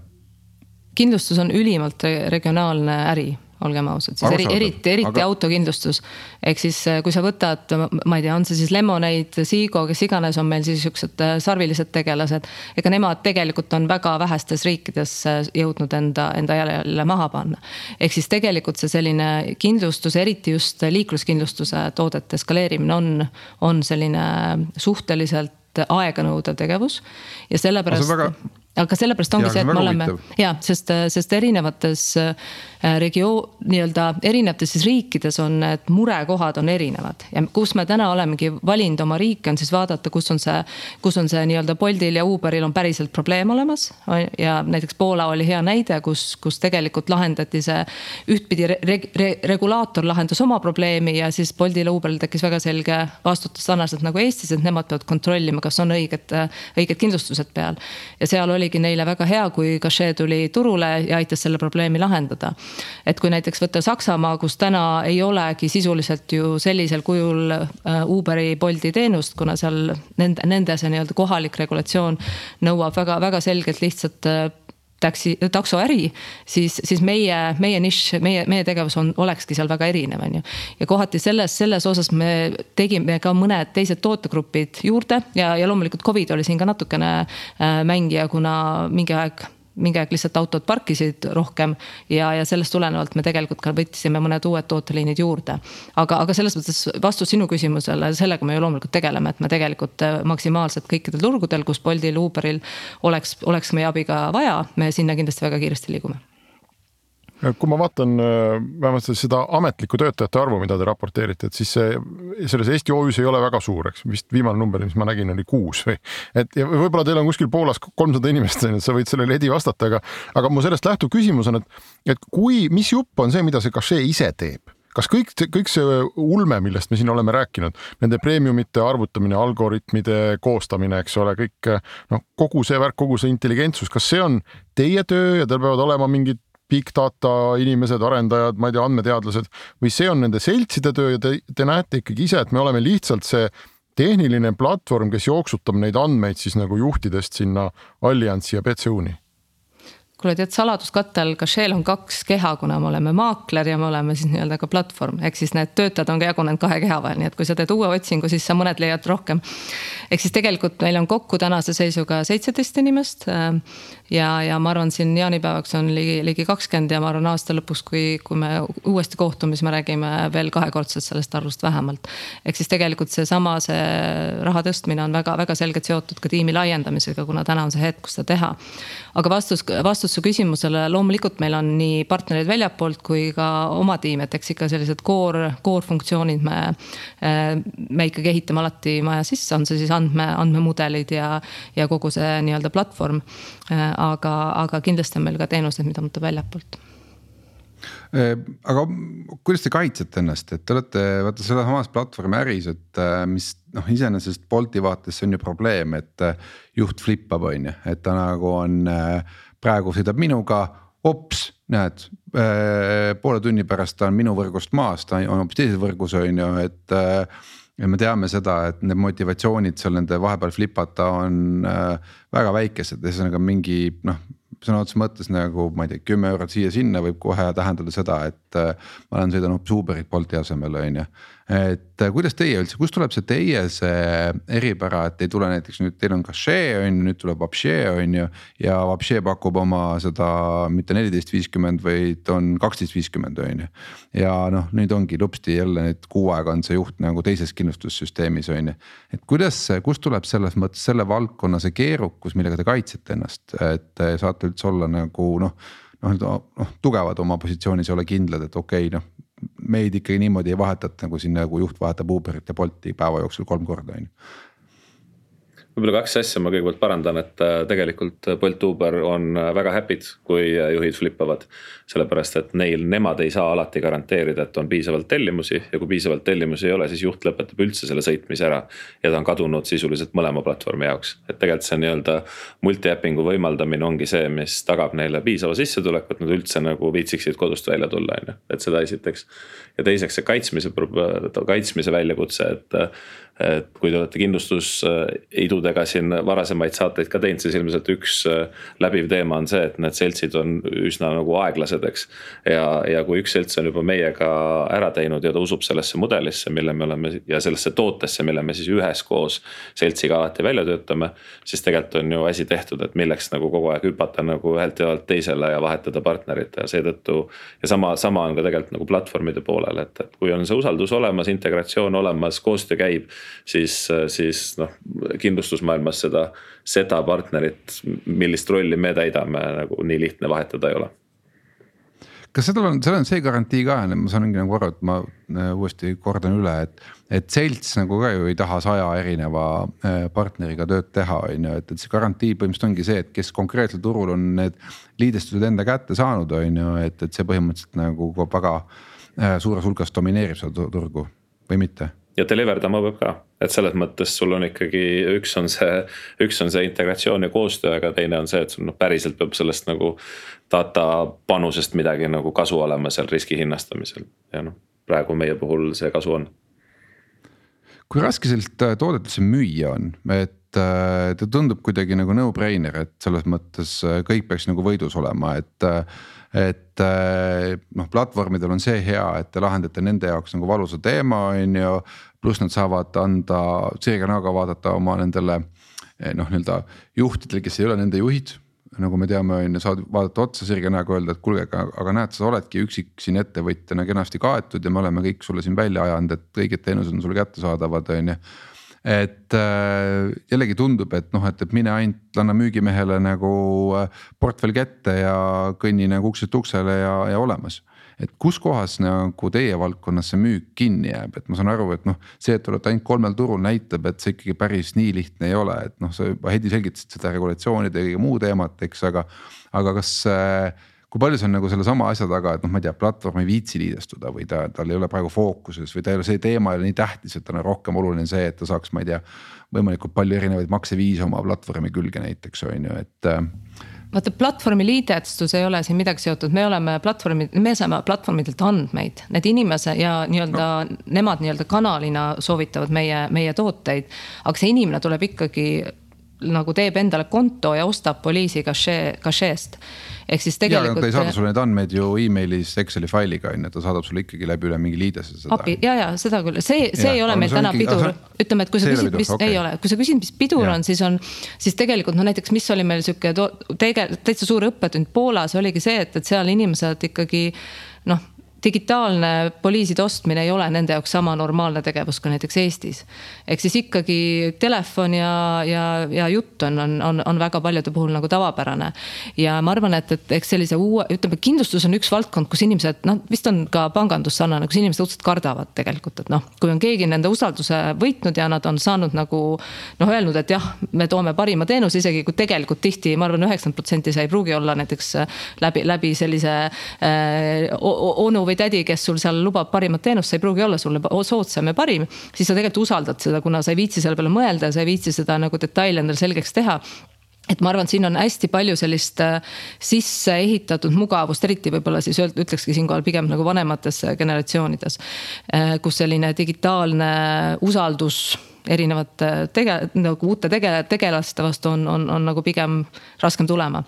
kindlustus on ülimalt regionaalne äri olgem ausad, siis eri, eriti, eriti aga... autokindlustus. ehk siis, äh, kui sa võtad, ma ei tea, on see siis Lemonade, Seago, kes iganes on meil siis siuksed äh, sarvilised tegelased. ega nemad tegelikult on väga vähestes riikides äh, jõudnud enda, enda jälle maha panna. ehk siis tegelikult see selline kindlustus, eriti just liikluskindlustuse toodete skaleerimine on, on selline suhteliselt aeganõudev tegevus ja sellepärast. Väga aga sellepärast ongi ja, see, et me oleme ja sest, sest erinevates Äh, regioon, nii-öelda erinevates siis riikides on need murekohad on erinevad ja kus me täna olemegi valinud oma riike, on siis vaadata, kus on see, kus on see nii-öelda Boltil ja Uberil on päriselt probleem olemas. ja näiteks Poola oli hea näide, kus, kus tegelikult lahendati see ühtpidi re, re, regulaator lahendas oma probleemi ja siis Boltil ja Uberil tekkis väga selge vastutus sarnaselt nagu Eestis, et nemad peavad kontrollima, kas on õiged, õiged kindlustused peal. ja seal oligi neile väga hea, kui Cachet tuli turule ja aitas selle probleemi lahendada. Et kui näiteks võtta Saksamaa, kus täna ei olegi sisuliselt ju sellisel kujul äh, Uberi, Bolti teenust, kuna seal nende, nende see nii-öelda kohalik regulatsioon nõuab väga-väga selgelt lihtsat äh, taksi, taksoäri, siis, siis meie, meie nišš, meie, meie tegevus on, olekski seal väga erinev, on ju. ja kohati selles, selles osas me tegime ka mõned teised tootegrupid juurde ja, ja loomulikult Covid oli siin ka natukene äh, mängija, kuna mingi aeg mingi aeg lihtsalt autod parkisid rohkem ja, ja sellest tulenevalt me tegelikult ka võtsime mõned uued tooteliinid juurde. aga, aga selles mõttes vastus sinu küsimusele, sellega me ju loomulikult tegeleme, et me tegelikult äh, maksimaalselt kõikidel turgudel, kus Boltil, Uberil oleks, oleks meie abi ka vaja, me sinna kindlasti väga kiiresti liigume kui ma vaatan äh, vähemalt seda ametlikku töötajate arvu, mida te raporteerite, et siis see selles Eesti OÜ-s ei ole väga suur, eks vist viimane number, mis ma nägin, oli kuus või et ja võib-olla teil on kuskil Poolas kolmsada inimest, et sa võid sellele Edi vastata, aga aga mu sellest lähtuv küsimus on, et et kui, mis jupp on see, mida see Cachet ise teeb? kas kõik, kõik see ulme, millest me siin oleme rääkinud, nende premiumite arvutamine, algoritmide koostamine, eks ole, kõik noh, kogu see värk, kogu see intelligentsus, kas see on teie töö ja teil peavad olema mingid big data inimesed, arendajad, ma ei tea, andmeteadlased või see on nende seltside töö ja te, te näete ikkagi ise, et me oleme lihtsalt see tehniline platvorm, kes jooksutab neid andmeid siis nagu juhtidest sinna Alliansi ja BCU-ni kuule, tead saladuskattel Cacheel on kaks keha, kuna me oleme maakler ja me oleme siis nii-öelda ka platvorm, ehk siis need töötajad on ka jagunenud kahe keha vahel, nii et kui sa teed uue otsingu, siis sa mõned leiad rohkem. ehk siis tegelikult meil on kokku tänase seisuga seitseteist inimest. Ja, ja ma arvan, siin jaanipäevaks on ligi, ligi kakskümmend ja ma arvan aasta lõpuks, kui, kui me uuesti kohtume, siis me räägime veel kahekordselt sellest arvust vähemalt. ehk siis tegelikult seesama, see raha tõstmine on väga-väga selgelt seotud ka tiimi laiendamisega, kuna täna on see hetk, kus seda teha. aga vastus, vastus su küsimusele, loomulikult meil on nii partnerid väljapoolt kui ka oma tiim, et eks ikka sellised core, core funktsioonid me. me ikkagi ehitame alati maja sisse, on see siis andme, andmemudelid ja, ja kogu see nii-öelda platvorm. Aga, aga kindlasti on meil ka teenused, mida võtta väljapoolt. Aga kuidas te kaitsete ennast, et te olete vaata selles samas platvormi äris, et mis noh, iseenesest Bolti vaates see on ju probleem, et juht flippab, on ju, et ta nagu on praegu sõidab minuga, ops, näed äh, poole tunni pärast ta on minu võrgust maas, ta on hoopis teises võrgus, on ju, et äh, ja me teame seda, et need motivatsioonid seal nende vahepeal flipata on äh, väga väikesed, ühesõnaga mingi noh sõna otseses mõttes nagu ma ei tea, kümme eurot siia-sinna võib kohe tähendada seda, et äh, ma olen sõidan hoopis Uberit Bolti asemel, on ju. Et äh, kuidas teie üldse, kust tuleb see teie see eripära, et ei tule näiteks nüüd teil on Cache on ju, nüüd tuleb Vapše on ju. ja Vapše pakub oma seda mitte neliteist viiskümmend, vaid on kaksteist viiskümmend on ju. ja noh, nüüd ongi lupsti jälle nüüd kuu aega on see juht nagu teises kindlustussüsteemis on ju. et kuidas, kust tuleb selles mõttes selle valdkonna see keerukus, millega te kaitsete ennast, et saate üldse olla nagu noh. noh, noh tugevad oma positsioonis ja olla kindlad, et okei okay,, noh meid ikkagi niimoodi ei vahetata, nagu siin nagu juht vahetab Uberit ja Bolti päeva jooksul kolm korda on ju võib-olla kaks asja ma kõigepealt parandan, et äh, tegelikult Bolt Uber on äh, väga happy'd, kui äh, juhid flipavad. sellepärast, et neil, nemad ei saa alati garanteerida, et on piisavalt tellimusi ja kui piisavalt tellimusi ei ole, siis juht lõpetab üldse selle sõitmise ära. ja ta on kadunud sisuliselt mõlema platvormi jaoks, et tegelikult see nii-öelda multi-äppingu võimaldamine ongi see, mis tagab neile piisava sissetuleku, et nad üldse nagu viitsiksid kodust välja tulla, on ju, et seda esiteks. ja teiseks see kaitsmise, kaitsmise väljakutse, et et kui te olete kindlustusidudega siin varasemaid saateid ka teinud, siis ilmselt üks äh, läbiv teema on see, et need seltsid on üsna nagu aeglased, eks. ja, ja kui üks selts on juba meiega ära teinud ja ta usub sellesse mudelisse, mille me oleme ja sellesse tootesse, mille me siis üheskoos seltsiga alati välja töötame. siis tegelikult on ju asi tehtud, et milleks nagu kogu aeg hüpata nagu ühelt jaolt teisele ja vahetada partnerit ja seetõttu. ja sama, sama on ka tegelikult nagu platvormide poolel, et, et kui on see usaldus olemas, integratsioon olemas, koostöö käib siis, siis noh, kindlustusmaailmas seda, seda partnerit, millist rolli me täidame, nagu nii lihtne vahetada ei ole. Kas seal on, seal on see garantii ka, ma saangi nagu aru, et ma äh, uuesti kordan üle, et, et selts nagu ka ju ei taha saja erineva äh, partneriga tööd teha, on ju, et, et see garantii põhimõtteliselt ongi see, et kes konkreetsel turul on need liidestused enda kätte saanud, on ju, et, et see põhimõtteliselt nagu väga äh, suures hulgas domineerib seda turgu või mitte ja deliver dama peab ka, et selles mõttes sul on ikkagi, üks on see, üks on see integratsioon ja koostöö, aga teine on see, et sul noh, päriselt peab sellest nagu. data panusest midagi nagu kasu olema seal riski hinnastamisel ja noh, praegu meie puhul see kasu on. kui raske sellist äh, toodet üldse müüa on, et äh, ta tundub kuidagi nagu no-brainer, et selles mõttes äh, kõik peaks nagu võidus olema, et et noh, platvormidel on see hea, et te lahendate nende jaoks nagu valusa teema, on ju pluss nad saavad anda sirge näoga vaadata oma nendele eh, noh, nii-öelda juhtidele, kes ei ole nende juhid nagu me teame, on ju, saad vaadata otsa sirge näoga, öelda, et kuulge, aga, aga näed, sa oledki üksik siin ettevõtjana kenasti kaetud ja me oleme kõik sulle siin välja ajanud, et õiged teenused on sulle kättesaadavad, on ju. Et äh, jällegi tundub, et noh, et, et mine ainult anna müügimehele nagu äh, portfell kätte ja kõnni nagu uksest uksele ja, ja olemas et kus kohas nagu teie valdkonnas see müük kinni jääb, et ma saan aru, et noh, see, et te olete ainult kolmel turul, näitab, et see ikkagi päris nii lihtne ei ole, et noh, sa juba Heidi selgitasid seda regulatsioonide ja muu teemat, eks, aga. aga kas, kui palju see on nagu sellesama asja taga, et noh, ma ei tea, platvorm ei viitsi liidestuda või ta, tal ei ole praegu fookuses või ta ei ole, see teema ei ole nii tähtis, et tal on rohkem oluline see, et ta saaks, ma ei tea. võimalikult palju erinevaid makseviise oma platvormi külge näiteks on ju, et vaata platvormi liidestus ei ole siin midagi seotud, me oleme platvormi, me saame platvormidelt andmeid, need inimese ja nii-öelda no. nemad nii-öelda kanalina soovitavad meie, meie tooteid. aga see inimene tuleb ikkagi nagu teeb endale konto ja ostab poliisi kašee, kašeest ehk siis tegelikult. ta ei saada sulle neid andmeid ju emailis Exceli failiga on ju, ta saadab sulle ikkagi läbi üle mingi liidese seda. API ja, ja seda küll, see, see ja, ei ole meil täna ikkagi, pidur, ütleme, et kui sa küsid, mis okay. ei ole, kui sa küsid, mis pidur ja. on, siis on. siis tegelikult noh, näiteks mis oli meil sihuke tege-, täitsa suur õppetund Poolas oligi see, et, et seal inimesed ikkagi noh digitaalne poliiside ostmine ei ole nende jaoks sama normaalne tegevus kui näiteks Eestis. ehk siis ikkagi telefon ja, ja, ja jutt on, on, on, on väga paljude puhul nagu tavapärane. ja ma arvan, et, et eks sellise uue, ütleme, kindlustus on üks valdkond, kus inimesed noh, vist on ka pangandus sarnane, kus inimesed õudselt kardavad tegelikult, et noh, kui on keegi nende usalduse võitnud ja nad on saanud nagu noh, öelnud, et jah, me toome parima teenuse, isegi kui tegelikult tihti, ma arvan, üheksakümmend protsenti see ei pruugi olla näiteks läbi, läbi sellise äh, onu või tädi, kes sul seal lubab parimat teenust, see ei pruugi olla sulle soodsam ja parim. siis sa tegelikult usaldad seda, kuna sa ei viitsi selle peale mõelda ja sa ei viitsi seda nagu detaili endale selgeks teha et ma arvan, et siin on hästi palju sellist äh, sisse ehitatud mugavust, eriti võib-olla siis ütlekski siinkohal pigem nagu vanemates generatsioonides. Äh, kus selline digitaalne usaldus erinevate tege-, nagu uute tege-, tegelaste vastu on, on, on nagu pigem raskem tulema.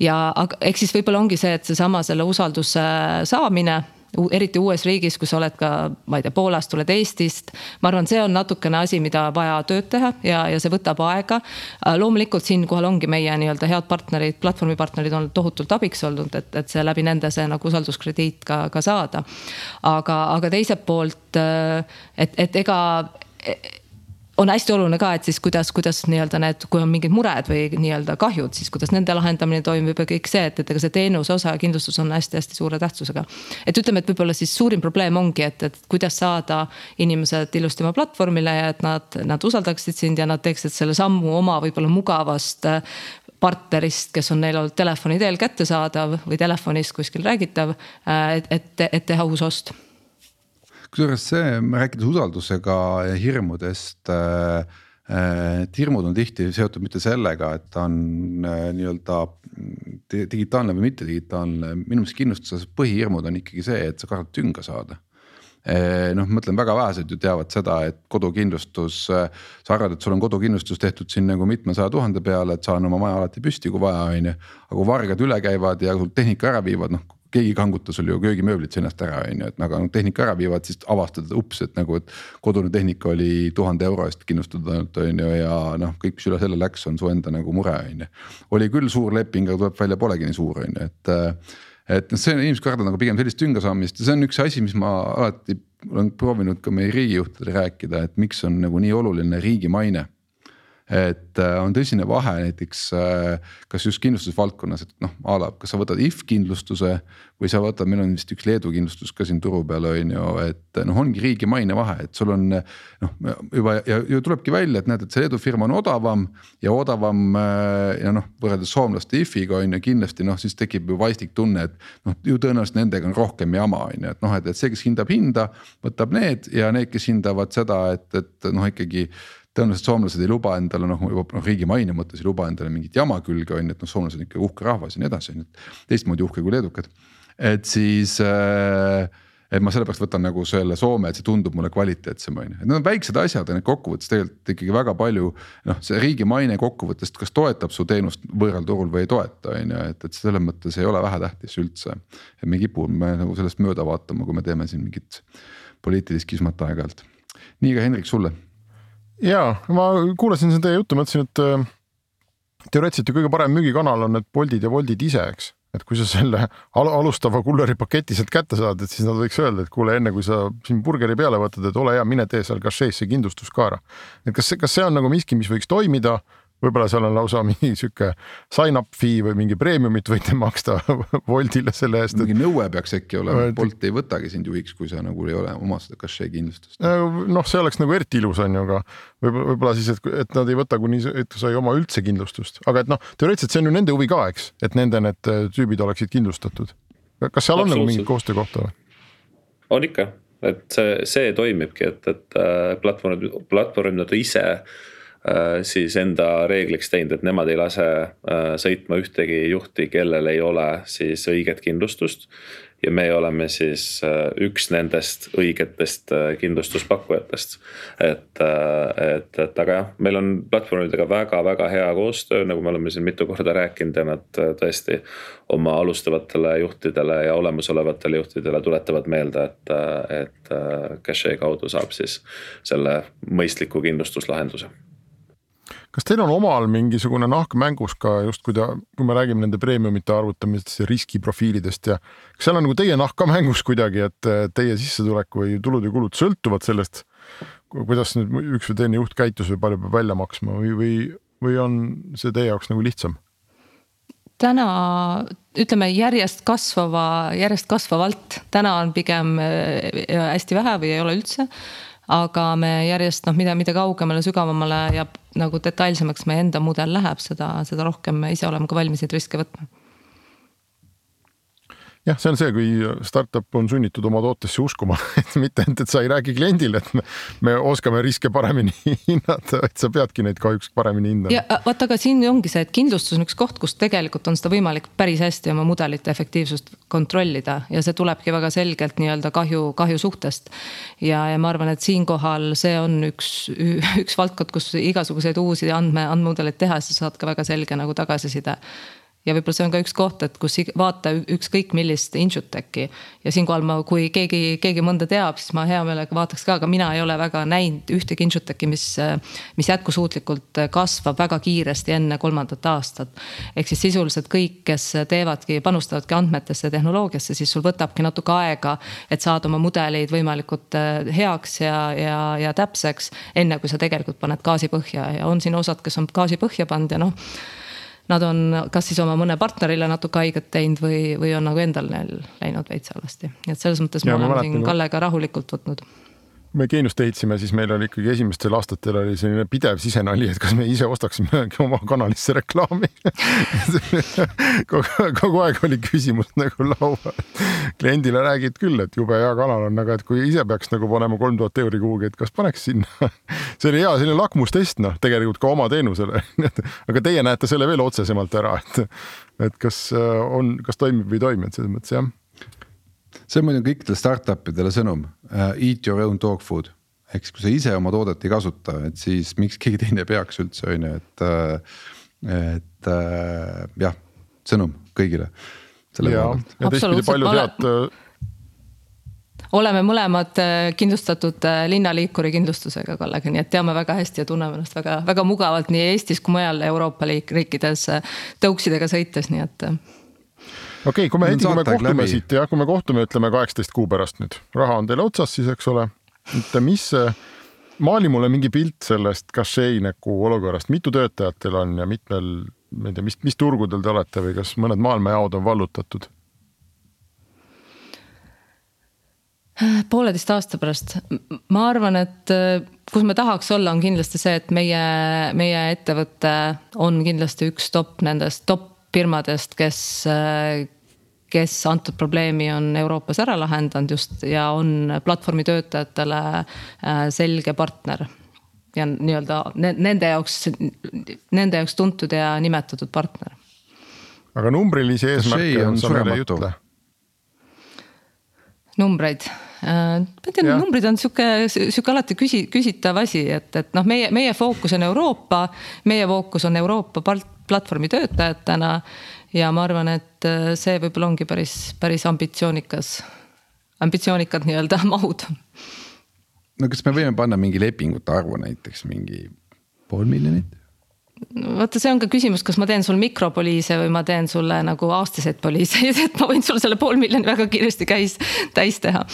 ja aga eks siis võib-olla ongi see, et seesama selle usalduse saamine eriti uues riigis, kus sa oled ka, ma ei tea, Poolast, tuled Eestist. ma arvan, see on natukene asi, mida vaja tööd teha ja, ja see võtab aega. Äh, loomulikult siinkohal ongi meie nii-öelda head partnerid, platvormipartnerid on tohutult abiks olnud, et, et see läbi nende see nagu usalduskrediit ka, ka saada. aga, aga teiselt poolt, äh, et, et ega on hästi oluline ka, et siis kuidas, kuidas nii-öelda need, kui on mingid mured või nii-öelda kahjud, siis kuidas nende lahendamine toimub ja kõik see, et, et ega see teenuse osa ja kindlustus on hästi-hästi suure tähtsusega. et ütleme, et võib-olla siis suurim probleem ongi, et, et kuidas saada inimesed ilusti oma platvormile ja et nad, nad usaldaksid sind ja nad teeksid selle sammu oma võib-olla mugavast partnerist, kes on neil olnud telefoni teel kättesaadav või telefonis kuskil räägitav, et, et, et teha uus ost kusjuures see, rääkides usaldusega ja hirmudest äh, äh,. et hirmud on tihti seotud mitte sellega, et ta on äh, nii-öelda digitaalne või mitte digitaalne, minu meelest kindlustuses põhihirmud on ikkagi see, et sa kardad tünga saada äh, noh, ma mõtlen väga vähesed ju teavad seda, et kodukindlustus, äh, sa arvad, et sul on kodukindlustus tehtud siin nagu mitmesaja tuhande peale, et saan oma maja alati püsti, kui vaja on ju. aga kui vargad üle käivad ja sul tehnika ära viivad, noh keegi ei kanguta sul ju köögimööblit seinast ära, on ju, et aga noh tehnika ära viivad, siis avastad, ups, et nagu, et. kodune tehnika oli tuhande euro eest kindlustatud ainult on ju ja noh, kõik, mis üle selle läks, on su enda nagu mure, on ju. oli küll suur leping, aga tuleb välja, polegi nii suur, on ju, et. et noh, see inimesed kardavad nagu pigem sellist tünga saamist ja see on üks asi, mis ma alati olen proovinud ka meie riigijuhtidele rääkida, et miks on nagu nii oluline riigi maine et äh, on tõsine vahe näiteks äh, kas just kindlustusvaldkonnas, et noh, a la, kas sa võtad if kindlustuse või sa võtad, meil on vist üks Leedu kindlustus ka siin turu peal on ju, et noh, ongi riigi maine vahe, et sul on noh, juba ja ju tulebki välja, et näed, et see Leedu firma on odavam ja odavam äh, ja noh, võrreldes soomlaste if-iga on ju kindlasti noh, siis tekib ju vastik tunne, et noh, ju tõenäoliselt nendega on rohkem jama on ju, et noh, et, et see, kes hindab hinda, võtab need ja need, kes hindavad seda, et, et noh, ikkagi tõenäoliselt soomlased ei luba endale noh, juba noh riigi maine mõttes ei luba endale mingit jama külge on ju, et noh, soomlased on ikka uhke rahvas ja nii edasi, on ju, et teistmoodi uhke kui leedukad. et siis äh, et ma sellepärast võtan nagu selle Soome, et see tundub mulle kvaliteetsem on ju, et need on väiksed asjad ja need kokkuvõttes tegelikult ikkagi väga palju. noh, see riigi maine kokkuvõttes, kas toetab su teenust võõral turul või ei toeta, on ju, et, et selles mõttes ei ole vähetähtis üldse. et me kipume nagu sellest mööda vaatama, kui me teeme siin mingit poliitilist kismat aeg-ajalt. nii ka Hendrik sulle ja ma kuulasin seda teie juttu, mõtlesin, et äh, teoreetiliselt ju kõige parem müügikanal on need Boltid ja Woltid ise, eks. et kui sa selle al alustava kulleri paketi sealt kätte saad, et siis nad võiks öelda, et kuule, enne kui sa siin burgeri peale võtad, et ole hea, mine tee seal kašees see kindlustus ka ära. et kas, kas see on nagu miski, mis võiks toimida võib-olla seal on lausa mingi sihuke sign-up fee või mingi premiumit võite maksta Woltile selle eest. mingi nõue peaks äkki olema, et Bolt ei võtagi sind juhiks, kui sa nagu ei ole oma seda cachet kindlustust. noh, see oleks nagu eriti ilus on ju, aga võib-olla, võib-olla siis, et, et nad ei võta, kuni, et sa ei oma üldse kindlustust, aga et noh, teoreetiliselt see on ju nende huvi ka, eks, et nende need äh, tüübid oleksid kindlustatud. kas seal on nagu mingit koostöökohta või? on ikka, et see, see toimibki, et, et äh, platvormid, platvormid nad ise siis enda reegliks teinud, et nemad ei lase sõitma ühtegi juhti, kellel ei ole siis õiget kindlustust ja me oleme siis äh, üks nendest õigetest äh, kindlustuspakkujatest. et, äh, et, et aga jah, meil on platvormidega väga-väga hea koostöö, nagu me oleme siin mitu korda rääkinud ja nad tõesti oma alustavatele juhtidele ja olemasolevatele juhtidele tuletavad meelde, et, et Cachet kaudu saab siis selle mõistliku kindlustuslahenduse kas teil on omal mingisugune nahk mängus ka just, kui ta, kui me räägime nende premiumite arvutamisest ja riskiprofiilidest ja kas seal on nagu teie nahk ka mängus kuidagi, et teie sissetulek või tulud ja kulud sõltuvad sellest, kuidas nüüd üks või teine juht käitus või palju peab välja maksma või, või, või on see teie jaoks nagu lihtsam? täna ütleme järjest kasvava, järjest kasvavalt, täna on pigem äh, hästi vähe või ei ole üldse aga me järjest noh, mida, mida kaugemale, sügavamale ja nagu detailsemaks meie enda mudel läheb, seda, seda rohkem me ise oleme ka valmis neid riske võtma jah, see on see, kui startup on sunnitud oma tootesse uskuma, et mitte ainult, et sa ei räägi kliendile, et me, me oskame riske paremini hinnata, vaid sa peadki neid kahjuks paremini hindama. ja vaata, aga siin ongi see, et kindlustus on üks koht, kus tegelikult on seda võimalik päris hästi oma mudelite efektiivsust kontrollida ja see tulebki väga selgelt nii-öelda kahju, kahju suhtest. ja, ja ma arvan, et siinkohal see on üks, üks valdkond, kus igasuguseid uusi andme, andmemudeleid teha, siis sa saad ka väga selge nagu tagasiside ja võib-olla see on ka üks koht, et kus vaata ükskõik millist insurtech'i. ja siinkohal ma, kui keegi, keegi mõnda teab, siis ma hea meelega vaataks ka, aga mina ei ole väga näinud ühtegi insurtech'i, mis, mis jätkusuutlikult kasvab väga kiiresti enne kolmandat aastat. ehk siis sisuliselt kõik, kes teevadki, panustavadki andmetesse tehnoloogiasse, siis sul võtabki natuke aega, et saada oma mudeleid võimalikult äh, heaks ja, ja, ja täpseks. enne kui sa tegelikult paned gaasi põhja ja on siin osad, kes on gaasi põhja pannud ja noh nad on kas siis oma mõne partnerile natuke haiget teinud või, või on nagu endal neil läinud veits halvasti. nii et selles mõttes ja, me oleme siin Kallega rahulikult võtnud me Geeniust ehitasime, siis meil oli ikkagi esimestel aastatel oli selline pidev sisenali, et kas me ise ostaksime oma kanalisse reklaami. Kogu, kogu aeg oli küsimus nagu laual. kliendile räägid küll, et jube hea kanal on, aga et kui ise peaks nagu panema kolm tuhat euri kuhugi, et kas paneks sinna. See oli hea selline lakmustest, noh, tegelikult ka oma teenusele. Aga teie näete selle veel otsesemalt ära, et, et kas äh, on, kas toimib või ei toimi, et selles mõttes jah see on muidugi kõikidele startup idele sõnum uh,, eat your own dog food. ehk siis, kui sa ise oma toodet ei kasuta, et siis miks keegi teine peaks üldse, on ju, et uh,. et uh, jah, sõnum kõigile. ja, ja teistpidi paljud head oleme mõlemad kindlustatud linnaliikuri kindlustusega Kallega, nii et teame väga hästi ja tunneme ennast väga, väga mugavalt nii Eestis kui mujal Euroopa riikides tõuksidega sõites, nii et okei okay,, kui me, Heidi, kui me kohtume läbi. siit jah, kui me kohtume, ütleme kaheksateist kuu pärast nüüd, raha on teil otsas siis, eks ole. et mis, maali mulle mingi pilt sellest nagu olukorrast, mitu töötajat teil on ja mitmel, ma ei tea, mis, mis turgudel te olete või kas mõned maailmajaod on vallutatud? pooleteist aasta pärast, ma arvan, et kus me tahaks olla, on kindlasti see, et meie, meie ettevõte on kindlasti üks top nendest top firmadest, kes, kes antud probleemi on Euroopas ära lahendanud just ja on platvormi töötajatele äh, selge partner ja nii-öelda nende jaoks, nende jaoks tuntud ja nimetatud partner. aga numbrilisi eesmärke on saamata? numbreid äh, ma tean, numbrid on sihuke, sihuke alati küsi-, küsitav asi, et, et noh, meie, meie fookus on Euroopa, meie fookus on Euroopa platvormi töötajatena ja ma arvan, et äh, see võib-olla ongi päris, päris ambitsioonikas, ambitsioonikad nii-öelda mahud. no kas me võime panna mingi lepingute arvu näiteks mingi pool miljonit? no vaata, see on ka küsimus, kas ma teen sul mikropoliise või ma teen sulle nagu aastaseid poliiseid, et ma võin sulle selle pool miljoni väga kiiresti käis, täis teha.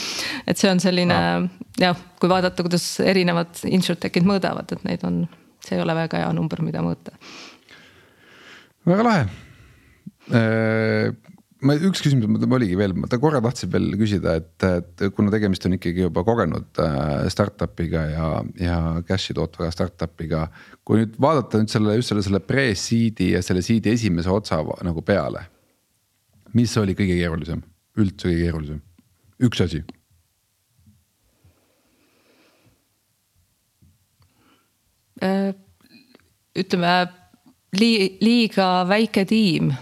et see on selline ah. jah, kui vaadata, kuidas erinevad insurtech'id mõõdavad, et neid on, see ei ole väga hea number, mida mõõta. Väga lahe Äh, ma üks küsimus oligi veel, ma korra tahtsin veel küsida, et, et kuna tegemist on ikkagi juba kogenud äh, startup'iga ja, ja cash'i tootva startup'iga. kui nüüd vaadata nüüd selle just selle, selle pre-seed'i ja selle seed'i esimese otsa nagu peale. mis oli kõige keerulisem, üldse kõige keerulisem, üks asi äh ütleme lii-, liiga väike tiim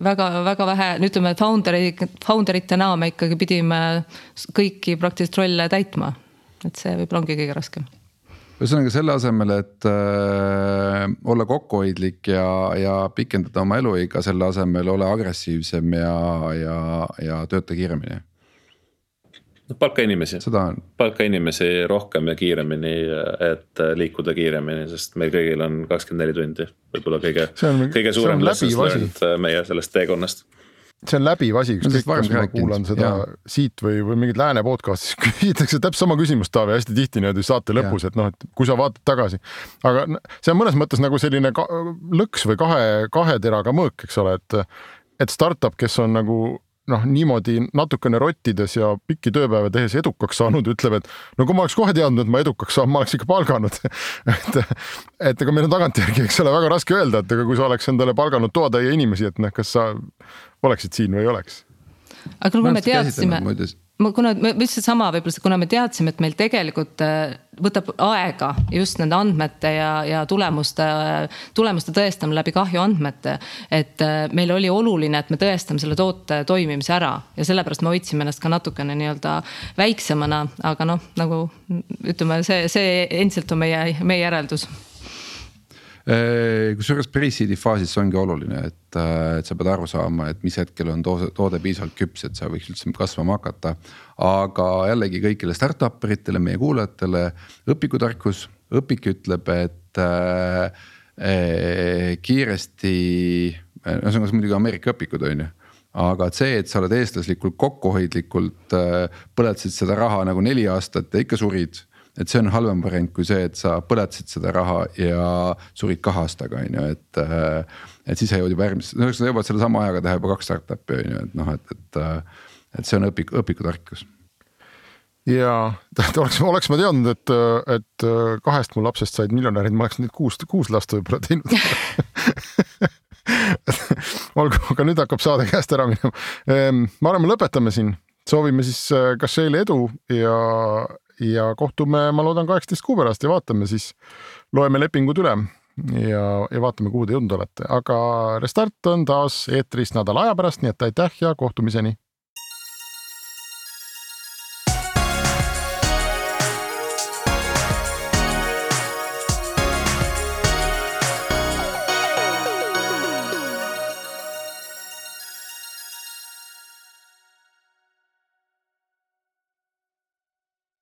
väga-väga vähe, ütleme founder'i, founder itena me ikkagi pidime kõiki praktiliselt rolle täitma. et see võib-olla ongi kõige raskem ühesõnaga selle asemel, et äh, olla kokkuhoidlik ja, ja pikendada oma eluiga, selle asemel ole agressiivsem ja, ja, ja tööta kiiremini. No palka inimesi, seda on, palka inimesi rohkem ja kiiremini, et liikuda kiiremini, sest meil kõigil on kakskümmend neli tundi. võib-olla kõige, See on- kõige suurem on lessons läbiv asi. learned äh, meie sellest teekonnast see on läbiv asi, ükskõik kas ma kuulan seda jaa. siit või, või mingit lääne podcast'is, küsitakse täpselt sama küsimust, Taavi, hästi tihti niimoodi saate lõpus, et noh, et kui sa vaatad tagasi. aga see on mõnes mõttes nagu selline ka, lõks või kahe, kahe teraga mõõk, eks ole, et et startup, kes on nagu noh, niimoodi natukene rottides ja pikki tööpäeva tehes edukaks saanud, ütleb, et no kui ma oleks kohe teadnud, et ma edukaks saan, ma oleks ikka palganud. Et, et ega meil on tagantjärgi, eks ole, väga raske öelda, et ega kui sa oleks endale palganud toatäie inimesi, et noh, kas sa oleksid siin või ei oleks. Aga kui me teadsime käsitlenud muide., kuna me lihtsalt sama võib-olla, kuna me teadsime, et meil tegelikult äh, võtab aega just nende andmete ja, ja tulemuste, tulemuste tõestamine läbi kahjuandmete. et äh, meil oli oluline, et me tõestame selle toote toimimise ära ja sellepärast me hoidsime ennast ka natukene nii-öelda väiksemana, aga noh, nagu ütleme, see, see endiselt on meie, meie järeldus kusjuures pre-seed'i faasis see ongi oluline, et, et sa pead aru saama, et mis hetkel on toode, toode piisavalt küps, et sa võiks üldse kasvama hakata. aga jällegi kõigile startup eritele, meie kuulajatele õpikutarkus, õpik ütleb, et äh, äh, kiiresti, ühesõnaga see muidugi Ameerika õpikud on ju aga et see, et sa oled eestlaslikult kokkuhoidlikult äh, põletasid seda raha nagu neli aastat ja ikka surid et see on halvem variant kui see, et sa põletasid seda raha ja surid kahe aastaga on ju, et. et siis sa jõuad juba järgmisse, no sa jõuad sellesama ajaga teha juba kaks startup'i on ju, et noh, et, et. et see on õpik, õpikutarkus. ja tähendab, oleks, oleks ma teadnud, et, et kahest mu lapsest said miljonärid, ma oleks nüüd kuus, kuus last võib-olla teinud olgu, aga nüüd hakkab saade käest ära minema. ma arvan, me lõpetame siin, soovime siis äh, Kašeile edu ja, ja kohtume, ma loodan kaheksateist kuu pärast ja vaatame siis, loeme lepingud üle ja, ja vaatame, kuhu te jõudnud olete, aga Restart on taas eetris nädala aja pärast, nii et aitäh ja kohtumiseni